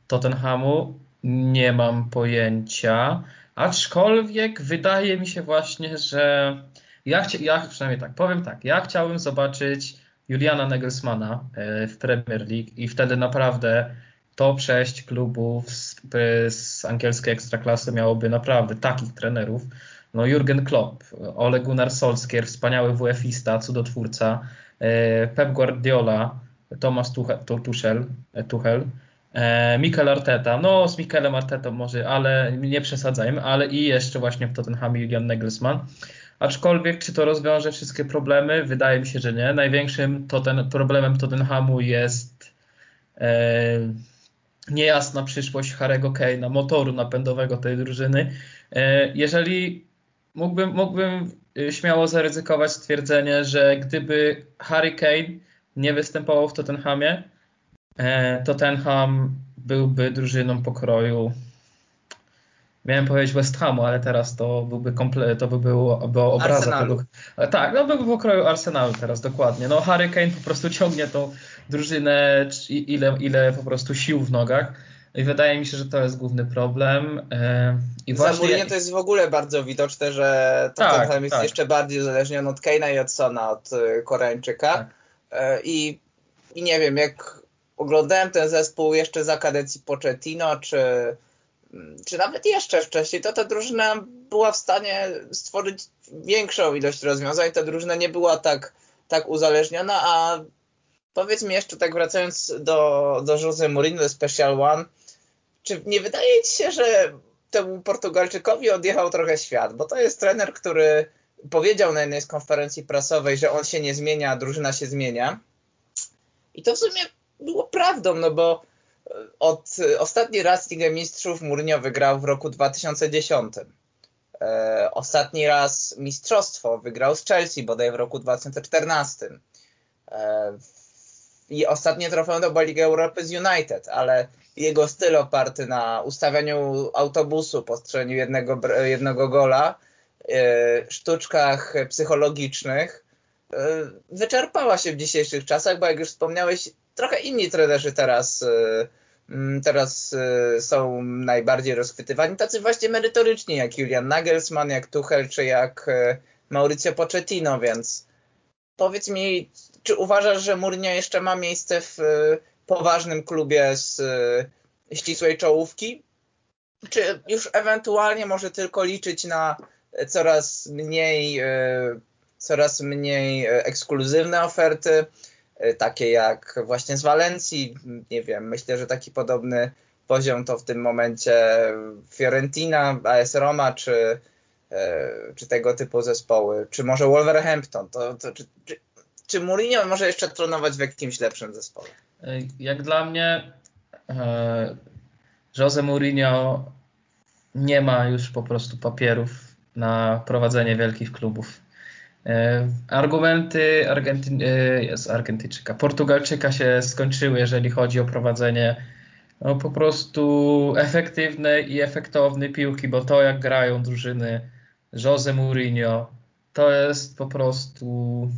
Tottenhamu, nie mam pojęcia. Aczkolwiek wydaje mi się właśnie, że ja, chcia, ja przynajmniej tak powiem tak, ja chciałbym zobaczyć Juliana Nagelsmana e, w Premier League i wtedy naprawdę top 6 klubów z, z angielskiej ekstraklasy miałoby naprawdę takich trenerów. No Jurgen Klopp, Ole Gunnar Solskjaer, wspaniały WF-ista, cudotwórca, e, Pep Guardiola, Thomas Tuchel, Tuchel e, Mikel Arteta, no z Mikelem Artetą może, ale nie przesadzajmy, ale i jeszcze właśnie w Tottenhamie Julian Nagelsmann. Aczkolwiek, czy to rozwiąże wszystkie problemy? Wydaje mi się, że nie. Największym to ten, problemem Tottenhamu jest e, niejasna przyszłość Harego Kane'a, motoru napędowego tej drużyny. E, jeżeli mógłbym, mógłbym e, śmiało zaryzykować stwierdzenie, że gdyby Harry Kane nie występował w Tottenhamie, e, Tottenham byłby drużyną pokroju Miałem powiedzieć West Hamu, ale teraz to byłby komple- to by było, było obraza tego. Tak, no byłby w okroju Arsenalu teraz dokładnie. No Harry Kane po prostu ciągnie tą drużynę ile, ile po prostu sił w nogach. I wydaje mi się, że to jest główny problem. E, I właśnie... Zamówienie to jest w ogóle bardzo widoczne, że Tottenham tak, jest tak. jeszcze bardziej uzależniony od Kane'a i od Sona, od e, Koreańczyka. Tak. E, I, I nie wiem, jak oglądałem ten zespół jeszcze za kadencji Pochettino, czy czy nawet jeszcze wcześniej, to ta drużyna była w stanie stworzyć większą ilość rozwiązań. Ta drużyna nie była tak, tak uzależniona, a powiedz mi jeszcze tak wracając do, do Jose Mourinho, Special One, czy nie wydaje Ci się, że temu Portugalczykowi odjechał trochę świat? Bo to jest trener, który powiedział na jednej z konferencji prasowej, że on się nie zmienia, a drużyna się zmienia. I to w sumie było prawdą, no bo od, ostatni raz Ligę Mistrzów Mourinho wygrał w roku 2010. E, ostatni raz mistrzostwo wygrał z Chelsea bodaj w roku 2014. E, I ostatnie trofeum to była Europy z United, ale jego styl oparty na ustawianiu autobusu po strzeleniu jednego, jednego gola, e, sztuczkach psychologicznych, e, wyczerpała się w dzisiejszych czasach, bo jak już wspomniałeś, trochę inni trenerzy teraz e, teraz są najbardziej rozchwytywani, tacy właśnie merytoryczni, jak Julian Nagelsmann, jak Tuchel, czy jak Mauricio Pochettino, więc powiedz mi, czy uważasz, że Mourinho jeszcze ma miejsce w y, poważnym klubie z ścisłej czołówki? Czy już ewentualnie może tylko liczyć na coraz mniej, coraz mniej ekskluzywne oferty, Y, takie jak właśnie z Walencji, nie wiem, myślę, że taki podobny poziom to w tym momencie Fiorentina, AS Roma, czy, y, czy tego typu zespoły, czy może Wolverhampton, to, to czy, czy, czy Mourinho może jeszcze tronować w jakimś lepszym zespole? Jak dla mnie Jose Mourinho nie ma już po prostu papierów na prowadzenie wielkich klubów. E, argumenty Argenty... E, jest Argentyjczyka, Portugalczyka się skończyły, jeżeli chodzi o prowadzenie no, po prostu efektywnej i efektownej piłki, bo to jak grają drużyny Jose Mourinho, to jest po prostu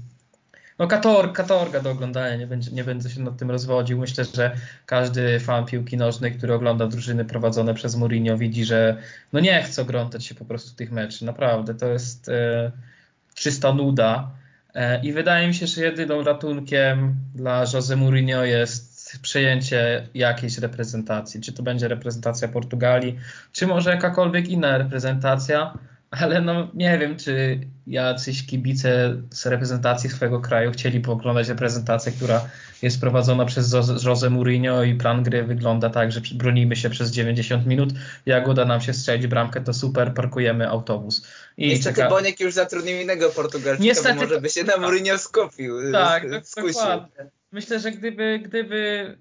no kator, katorga do oglądania, nie, będzie, nie będę się nad tym rozwodził. Myślę, że każdy fan piłki nożnej, który ogląda drużyny prowadzone przez Mourinho widzi, że no nie chce oglądać się po prostu tych meczów. Naprawdę, to jest... E, czysta nuda. E, I wydaje mi się, że jedyną ratunkiem dla Jose Mourinho jest przejęcie jakiejś reprezentacji. Czy to będzie reprezentacja Portugalii, czy może jakakolwiek inna reprezentacja, ale no nie wiem, czy jacyś kibice z reprezentacji swojego kraju chcieli oglądać reprezentację, która jest prowadzona przez Jose Mourinho i plan gry wygląda tak, że bronimy się przez 90 minut, jak uda nam się strzelić bramkę, to super, parkujemy autobus. I Niestety czeka... Boniek już zatrudnił innego Portugalczyka, Niestety... może by się na Mourinho skupił. Tak, dokładnie. Myślę, że gdyby, gdyby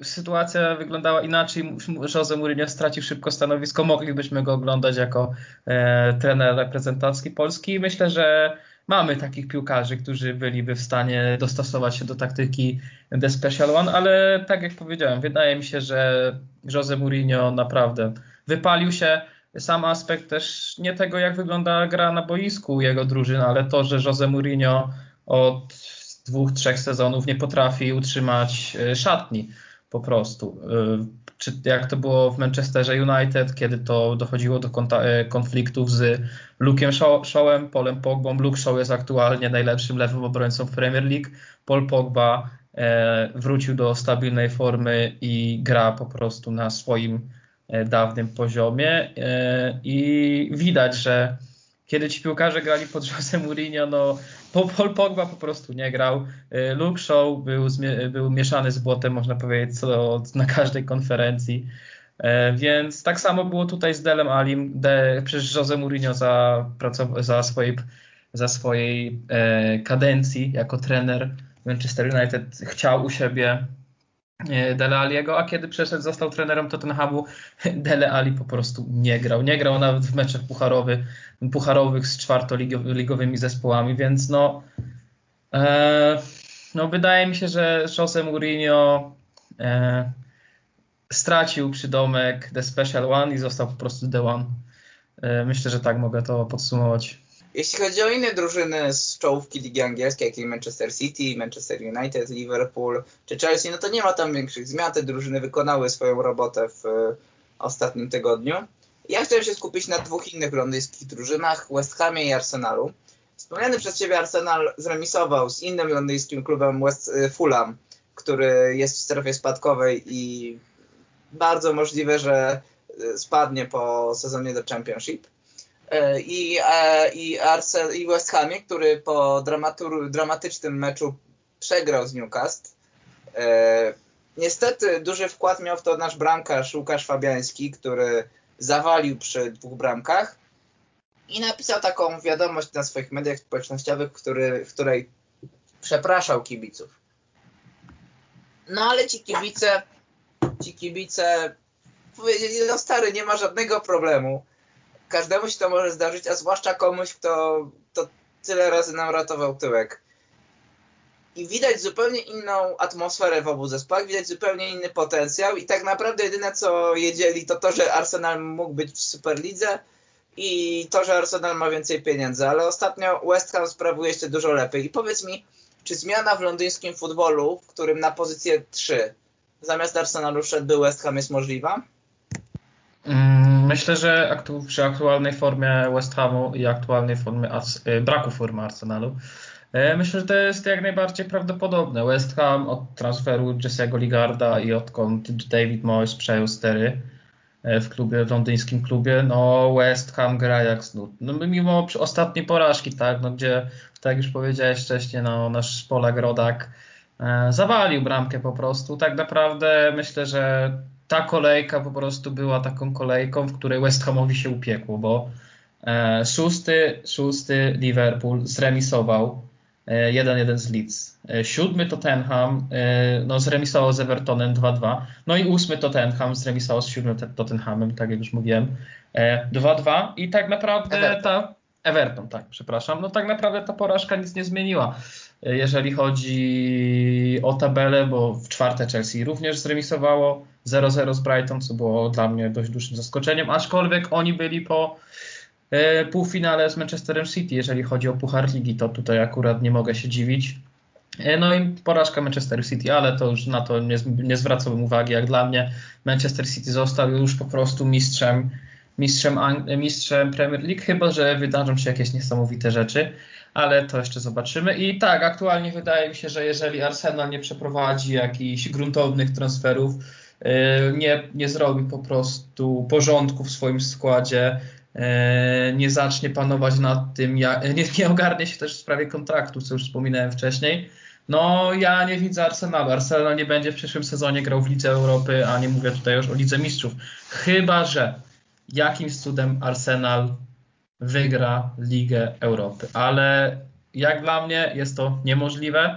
y, sytuacja wyglądała inaczej, Jose Mourinho stracił szybko stanowisko, moglibyśmy go oglądać jako e, trener reprezentacki Polski. Myślę, że mamy takich piłkarzy, którzy byliby w stanie dostosować się do taktyki The Special One, ale tak jak powiedziałem, wydaje mi się, że Jose Mourinho naprawdę wypalił się. Sam aspekt też nie tego, jak wygląda gra na boisku jego drużyn, ale to, że Jose Mourinho od dwóch, trzech sezonów nie potrafi utrzymać e, szatni po prostu. E, czy jak to było w Manchesterze United, kiedy to dochodziło do e, konfliktów z Luke'em Shawem, Polem Pogbą. Luke Shaw jest aktualnie najlepszym lewym obrońcą w Premier League. Paul Pogba wrócił do stabilnej formy i gra po prostu na swoim dawnym poziomie i widać, że kiedy ci piłkarze grali pod Jose Mourinho, no Paul Pogba po prostu nie grał. Y, Luke Shaw był, był mieszany z błotem, można powiedzieć, co na każdej konferencji. E, więc tak samo było tutaj z Delem Alim. De, przecież Jose Mourinho za, za swojej, za swojej e, kadencji jako trener Manchester United chciał u siebie Dele Aliego, a kiedy przeszedł, został trenerem Tottenhamu, Dele Ali po prostu nie grał. Nie grał nawet w meczach pucharowych pucharowych z czwartoligowymi zespołami, więc no, e, no wydaje mi się, że Jose Mourinho e, stracił przydomek The Special One i został po prostu The One. E, myślę, że tak mogę to podsumować. Jeśli chodzi o inne drużyny z czołówki ligi angielskiej, jak Manchester City, Manchester United, Liverpool czy Chelsea, no to nie ma tam większych zmian. Te drużyny wykonały swoją robotę w ostatnim tygodniu. Ja chciałem się skupić na dwóch innych londyńskich drużynach, West Hamie i Arsenalu. Wspomniany przez Ciebie Arsenal zremisował z innym londyńskim klubem West y, Fulham, który jest w strefie spadkowej i bardzo możliwe, że y, spadnie po sezonie do Championship. Y, I, i, Arsenal, i West Hamie, który po dramatycznym meczu przegrał z Newcastle. Niestety duży wkład miał w to nasz bramkarz Łukasz Fabiański, który zawalił przy dwóch bramkach i napisał taką wiadomość na swoich mediach społecznościowych, który, w której przepraszał kibiców. No ale ci kibice, ci kibice powiedzieli, no stary, nie ma żadnego problemu. Każdemu się to może zdarzyć, a zwłaszcza komuś, kto, kto tyle razy nam ratował tyłek i widać zupełnie inną atmosferę w obu zespołach, widać zupełnie inny potencjał i tak naprawdę jedyne co jedzieli to to, że Arsenal mógł być w Superlidze i to, że Arsenal ma więcej pieniędzy, ale ostatnio West Ham sprawuje się dużo lepiej. I powiedz mi, czy zmiana w londyńskim futbolu, w którym na pozycję 3 zamiast Arsenalu wszedłby West Ham jest możliwa? Mm, myślę, że przy aktualnej formie West Hamu i aktualnej formie y, braku formy Arsenalu E, myślę, że to jest jak najbardziej prawdopodobne. West Ham od transferu Jesse'ego Ligarda i odkąd David Moyes przejął stery e, w klubie, w londyńskim klubie, no West Ham gra jak snut. No mimo ostatniej porażki, tak, no gdzie, tak już powiedziałeś wcześniej, no nasz Polak Rodak e, zawalił bramkę po prostu. Tak naprawdę myślę, że ta kolejka po prostu była taką kolejką, w której West Hamowi się upiekło, bo szósty, szósty Liverpool zremisował 1-1 z Leeds. E, siódmy Tottenham e, no, zremisował z Evertonem 2-2. No i ósmy Tottenham zremisował z siódmym Tottenhamem, tak jak już mówiłem, 2-2. E, I tak naprawdę Everton. ta... Everton, tak, przepraszam. No tak naprawdę ta porażka nic nie zmieniła. Jeżeli chodzi o tabelę, bo w czwarte Chelsea również zremisowało 0-0 z Brighton, co było dla mnie dość dużym zaskoczeniem, aczkolwiek oni byli po E, półfinale z Manchesterem City, jeżeli chodzi o Puchar Ligi, to tutaj akurat nie mogę się dziwić. E, no i porażka Manchester City, ale to już na to nie, nie zwracałbym uwagi. Jak dla mnie Manchester City został już po prostu mistrzem, mistrzem, mistrzem Premier League, chyba że wydarzą się jakieś niesamowite rzeczy, ale to jeszcze zobaczymy. I tak, aktualnie wydaje mi się, że jeżeli Arsenal nie przeprowadzi jakichś gruntownych transferów, nie, nie zrobi po prostu porządku w swoim składzie, E, nie zacznie panować nad tym, jak, nie, nie ogarnie się też w sprawie kontraktu, co już wspominałem wcześniej. No, ja nie widzę Arsenalu. Arsenal nie będzie w przyszłym sezonie grał w Lidze Europy, a nie mówię tutaj już o Lidze Mistrzów. Chyba, że jakimś cudem Arsenal wygra Ligę Europy. Ale jak dla mnie jest to niemożliwe.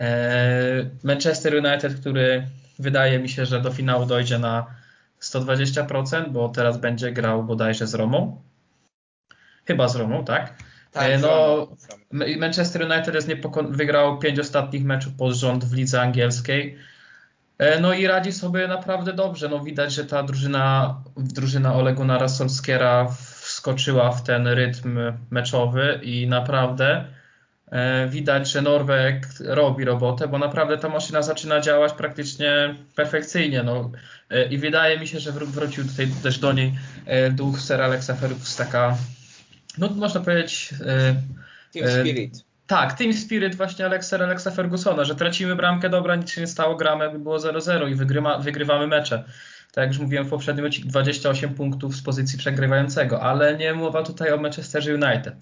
E, Manchester United, który wydaje mi się, że do finału dojdzie na 120%, bo teraz będzie grał bodajże z Romą. Chyba z Romą, tak? Tak, no, Manchester United jest niepoko- wygrał pięć ostatnich meczów pod rząd w lidze angielskiej. No i radzi sobie naprawdę dobrze. No widać, że ta drużyna, drużyna Olegu Narasolskiera wskoczyła w ten rytm meczowy i naprawdę E, widać, że Norweg robi robotę, bo naprawdę ta maszyna zaczyna działać praktycznie perfekcyjnie. No. E, I wydaje mi się, że wrócił tutaj też do niej e, duch Sir Alexa Fergusona, no można powiedzieć... Team Spirit. Tak, Team Spirit właśnie Alexa, Alexa Fergusona, że tracimy bramkę, dobra, nic się nie stało, gramy jakby było 0-0 i wygrywa, wygrywamy mecze. Tak jak już mówiłem w poprzednim odcinku, 28 punktów z pozycji przegrywającego, ale nie mowa tutaj o Manchesterze United.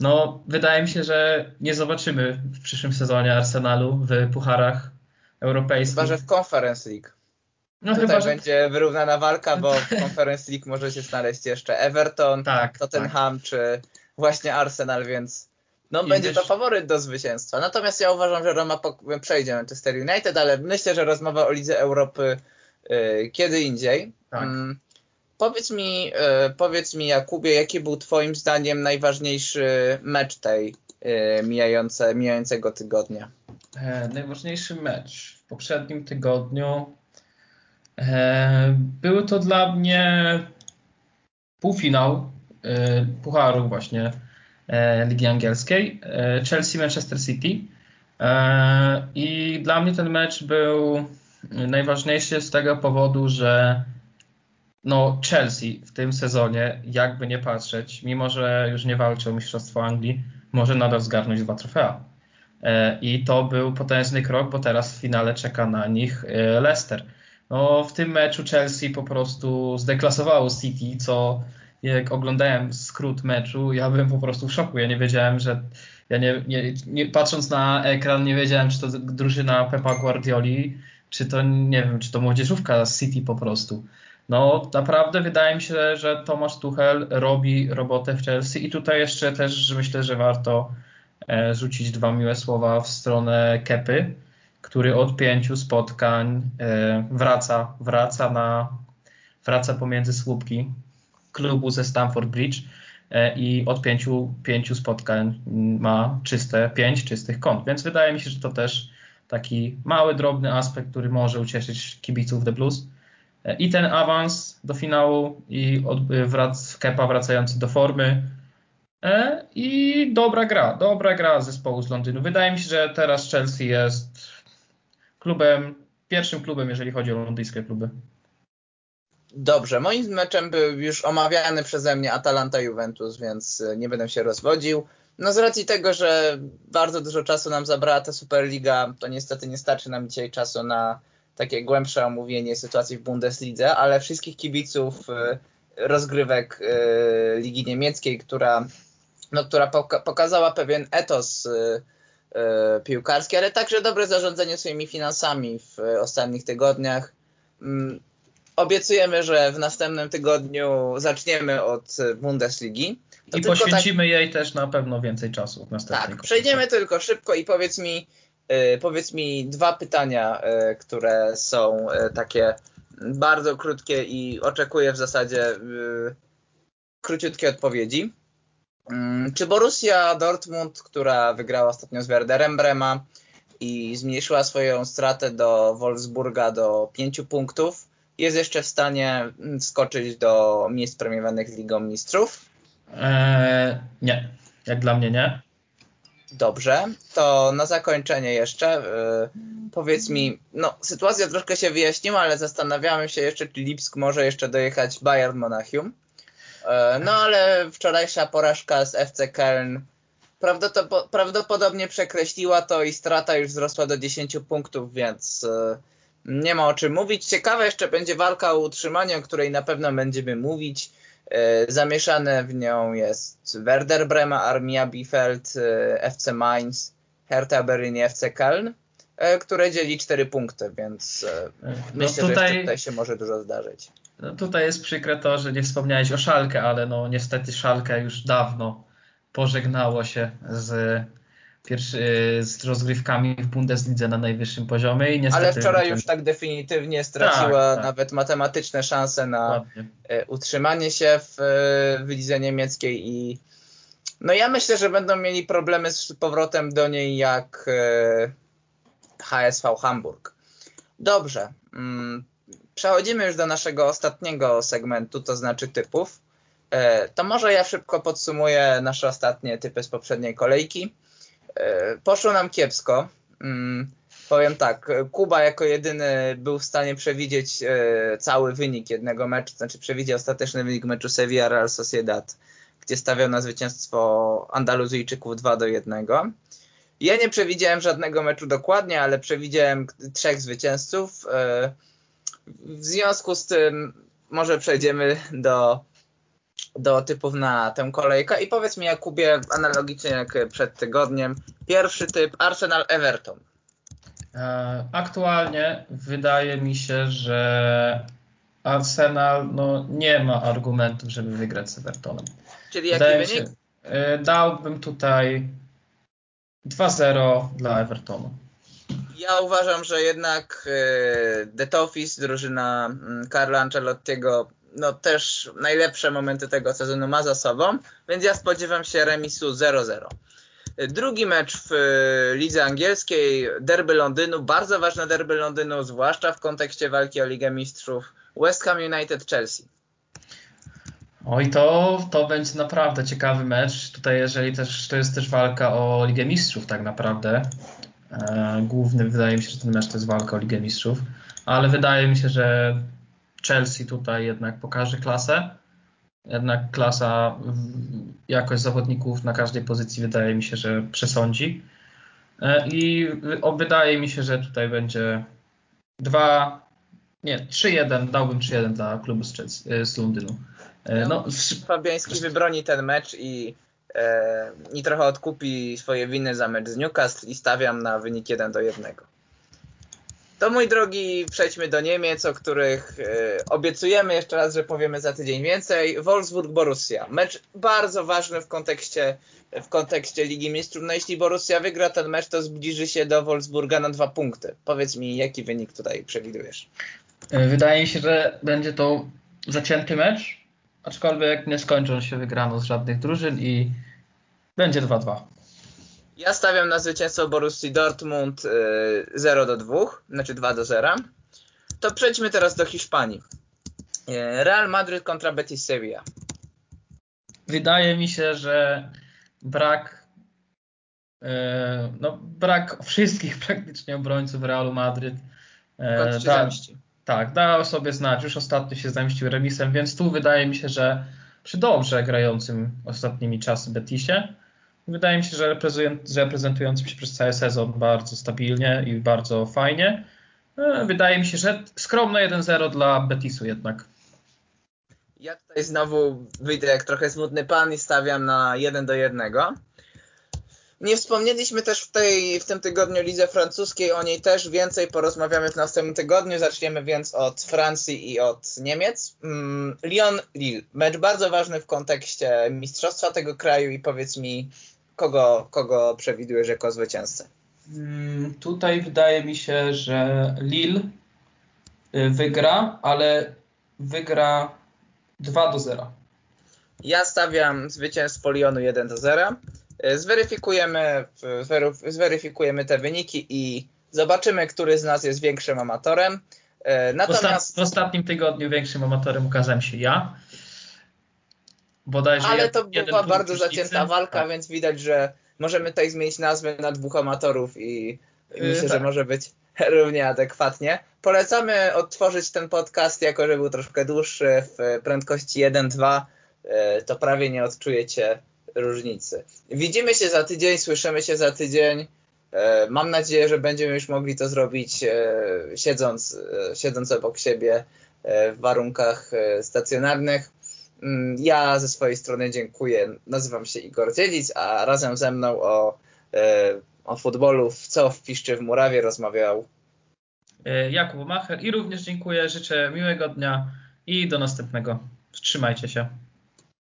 No, wydaje mi się, że nie zobaczymy w przyszłym sezonie Arsenalu w pucharach europejskich. Chyba, że w Conference League. No Tutaj chyba, że... będzie wyrównana walka, bo w Conference League może się znaleźć jeszcze Everton, tak, Tottenham tak. czy właśnie Arsenal, więc no, będzie to faworyt do zwycięstwa. Natomiast ja uważam, że Roma przejdzie Manchester United, ale myślę, że rozmowa o Lidze Europy y, kiedy indziej. Tak. Mm, Powiedz mi, e, powiedz mi Jakubie, jaki był twoim zdaniem najważniejszy mecz tej e, mijające, mijającego tygodnia? E, najważniejszy mecz w poprzednim tygodniu e, był to dla mnie półfinał e, Pucharu właśnie e, Ligi Angielskiej Chelsea-Manchester City i dla mnie ten mecz był najważniejszy z tego powodu, że no Chelsea w tym sezonie, jakby nie patrzeć, mimo że już nie walczy o Mistrzostwo Anglii, może nadal zgarnąć dwa trofea. E, I to był potężny krok, bo teraz w finale czeka na nich e, Leicester. No, w tym meczu Chelsea po prostu zdeklasowało City, co jak oglądałem skrót meczu, ja byłem po prostu w szoku. Ja nie wiedziałem, że. Ja nie, nie, nie patrząc na ekran, nie wiedziałem, czy to drużyna Pepa Guardioli, czy to nie wiem, czy to młodzieżówka City po prostu. No naprawdę wydaje mi się, że Tomasz Tuchel robi robotę w Chelsea i tutaj jeszcze też myślę, że warto e, rzucić dwa miłe słowa w stronę Kepy, który od pięciu spotkań e, wraca, wraca na wraca pomiędzy słupki klubu ze Stamford Bridge e, i od pięciu, pięciu spotkań ma czyste, pięć czystych kąt, więc wydaje mi się, że to też taki mały, drobny aspekt, który może ucieszyć kibiców The Blues. I ten awans do finału i wrac, Kepa wracający do formy. E, I dobra gra, dobra gra zespołu z Londynu. Wydaje mi się, że teraz Chelsea jest klubem, pierwszym klubem, jeżeli chodzi o londyńskie kluby. Dobrze, moim meczem był już omawiany przeze mnie Atalanta Juventus, więc nie będę się rozwodził. No z racji tego, że bardzo dużo czasu nam zabrała ta Superliga, to niestety nie starczy nam dzisiaj czasu na takie głębsze omówienie sytuacji w Bundeslidze, ale wszystkich kibiców y, rozgrywek y, Ligi Niemieckiej, która, no, która poka pokazała pewien etos y, piłkarski, ale także dobre zarządzanie swoimi finansami w ostatnich tygodniach. Mm, obiecujemy, że w następnym tygodniu zaczniemy od Bundesligi. To I poświęcimy tak... jej też na pewno więcej czasu. Tak, przejdziemy tylko szybko i powiedz mi, powiedz mi dwa pytania, e, które są e, takie bardzo krótkie i oczekuję w zasadzie króciutkie odpowiedzi. Mm, czy Borussia Dortmund, która wygrała ostatnio z Werderem Brema i zmniejszyła swoją stratę do Wolfsburga do 5 punktów, jest jeszcze w stanie skoczyć do miejsc premiowanych Ligą Mistrzów? Eee, nie, jak dla mnie nie. Dobrze, to na zakończenie jeszcze yy, powiedz mi, no sytuacja troszkę się wyjaśniła, ale zastanawiamy się jeszcze, czy Lipsk może jeszcze dojechać Bayern Monachium. Yy, no ale wczorajsza porażka z FC Köln prawdopodobnie przekreśliła to i strata już wzrosła do 10 punktów, więc yy, nie ma o czym mówić. Ciekawa jeszcze będzie walka o utrzymanie, o której na pewno będziemy mówić. E, zamieszane w nią jest Werder Brema, Armia Bielefeld, e, FC Mainz, Hertha Berlin i FC Köln, e, które dzieli cztery punkty, więc no myślę, tutaj, że tutaj się może dużo zdarzyć. No tutaj jest przykre to, że nie wspomniałeś o Szalkę, ale no niestety Szalkę już dawno pożegnało się z pierwszy, z rozgrywkami w Bundeslidze na najwyższym poziomie. I niestety Ale wczoraj już tak definitywnie straciła tak, tak. nawet matematyczne szanse na Ładnie. E, utrzymanie się w, w lidze niemieckiej i No ja myślę, że będą mieli problemy z powrotem do niej jak HSV Hamburg. Dobrze. Mm, przechodzimy już do naszego ostatniego segmentu, to znaczy typów. E, to może ja szybko podsumuję nasze ostatnie typy z poprzedniej kolejki. E, poszło nam kiepsko. Mm, powiem tak, Kuba jako jedyny był w stanie przewidzieć cały wynik jednego meczu, znaczy przewidział ostateczny wynik meczu Sevilla-Real Sociedad gdzie stawiał na zwycięstwo Andaluzyjczyków 2 do 1. Ja nie przewidziałem żadnego meczu dokładnie, ale przewidziałem trzech zwycięzców. E, w związku z tym może przejdziemy do, do typów na tę kolejkę i powiedz mi Jakubie, analogicznie jak przed tygodniem, pierwszy typ Arsenal-Everton. E, aktualnie wydaje mi się, że Arsenal no, nie ma argumentów, żeby wygrać z Evertonem. Czyli jaki wynik? Się, e, dałbym tutaj 2-0 dla Evertonu. Ja uważam, że jednak The Toffees, drużyna mm, Carla Ancelottiego, no też najlepsze momenty tego sezonu ma za sobą, więc ja spodziewam się remisu 0-0. Drugi mecz w e, lidze angielskiej, derby Londynu, bardzo ważne derby Londynu, zwłaszcza w kontekście walki o Ligę Mistrzów, West Ham United-Chelsea. Oj, to, to będzie naprawdę ciekawy mecz. Tutaj, jeżeli też to jest też walka o Ligę Mistrzów, tak naprawdę. E, główny wydaje mi się, że ten mecz to jest walka o Ligę Mistrzów, ale wydaje mi się, że Chelsea tutaj jednak pokaże klasę. Jednak klasa, jakość zawodników na każdej pozycji wydaje mi się, że przesądzi. E, I wydaje mi się, że tutaj będzie dwa, nie, 3-1, dałbym 3-1 dla klubu z, Chelsea, z Londynu. E, no, Fabiański wybroni ten mecz i, e, i trochę odkupi swoje winy za mecz z Newcastle i stawiam na wynik 1 do 1. To mój drogi, przejdźmy do Niemiec, o których e, obiecujemy jeszcze raz, że powiemy za tydzień więcej. Wolfsburg-Borussia. Mecz bardzo ważny w kontekście, w kontekście Ligi Mistrzów. No jeśli Borussia wygra ten mecz, to zbliży się do Wolfsburga na dwa punkty. Powiedz mi, jaki wynik tutaj przewidujesz? E, wydaje mi się, że będzie to zacięty mecz aczkolwiek nie skończą się wygrano z żadnych drużyn i będzie 2-2. Ja stawiam na zwycięstwo Borussii Dortmund 0 y, do 2, znaczy 2 do 0. To przejdźmy teraz do Hiszpanii. Y, Real Madrid kontra Betis Sevilla. Wydaje mi się, że brak y, no, brak wszystkich praktycznie obrońców Realu Madryt da, tak, dał sobie znać. Już ostatnio się zemścił remisem, więc tu wydaje mi się, że przy dobrze grającym ostatnimi czasy Betisie, wydaje mi się, że, reprezentującym się przez cały sezon bardzo stabilnie i bardzo fajnie. E, wydaje mi się, że skromne 1-0 dla Betisu jednak. Ja tutaj znowu wyjdę jak trochę smutny pan i stawiam na 1 do 1. Nie wspomnieliśmy też w, tej, w tym tygodniu lidze francuskiej, o niej też więcej porozmawiamy w następnym tygodniu. Zaczniemy więc od Francji i od Niemiec. Mm, Lyon-Lille, mecz bardzo ważny w kontekście mistrzostwa tego kraju i powiedz mi, kogo, kogo przewidujesz jako zwycięzcę? Mm, tutaj wydaje mi się, że Lille y, wygra, ale wygra 2 do 0. Ja stawiam zwycięstwo Lyonu 1 do 0. E, zweryfikujemy, zweryfikujemy te wyniki i zobaczymy, który z nas jest większym amatorem. E, natomiast... W ostatnim tygodniu większym amatorem okazałem się ja. Bodajże Ale to była bardzo zacięta walka, tak. więc widać, że możemy tutaj zmienić nazwę na dwóch amatorów i yy, myślę, tak. że może być równie adekwatnie. Polecamy odtworzyć ten podcast, jako że był troszkę dłuższy w prędkości 1-2, e, to prawie nie odczujecie różnicy. Widzimy się za tydzień, słyszymy się za tydzień. E, mam nadzieję, że będziemy już mogli to zrobić siedząc, siedząc obok siebie w warunkach stacjonarnych. Mm, ja ze swojej strony dziękuję. Nazywam się Igor Dzielic, a razem ze mną o, o futbolu w co w Piszczy w Murawie rozmawiał Jakub Macher i również dziękuję. Życzę miłego dnia i do następnego. Trzymajcie się.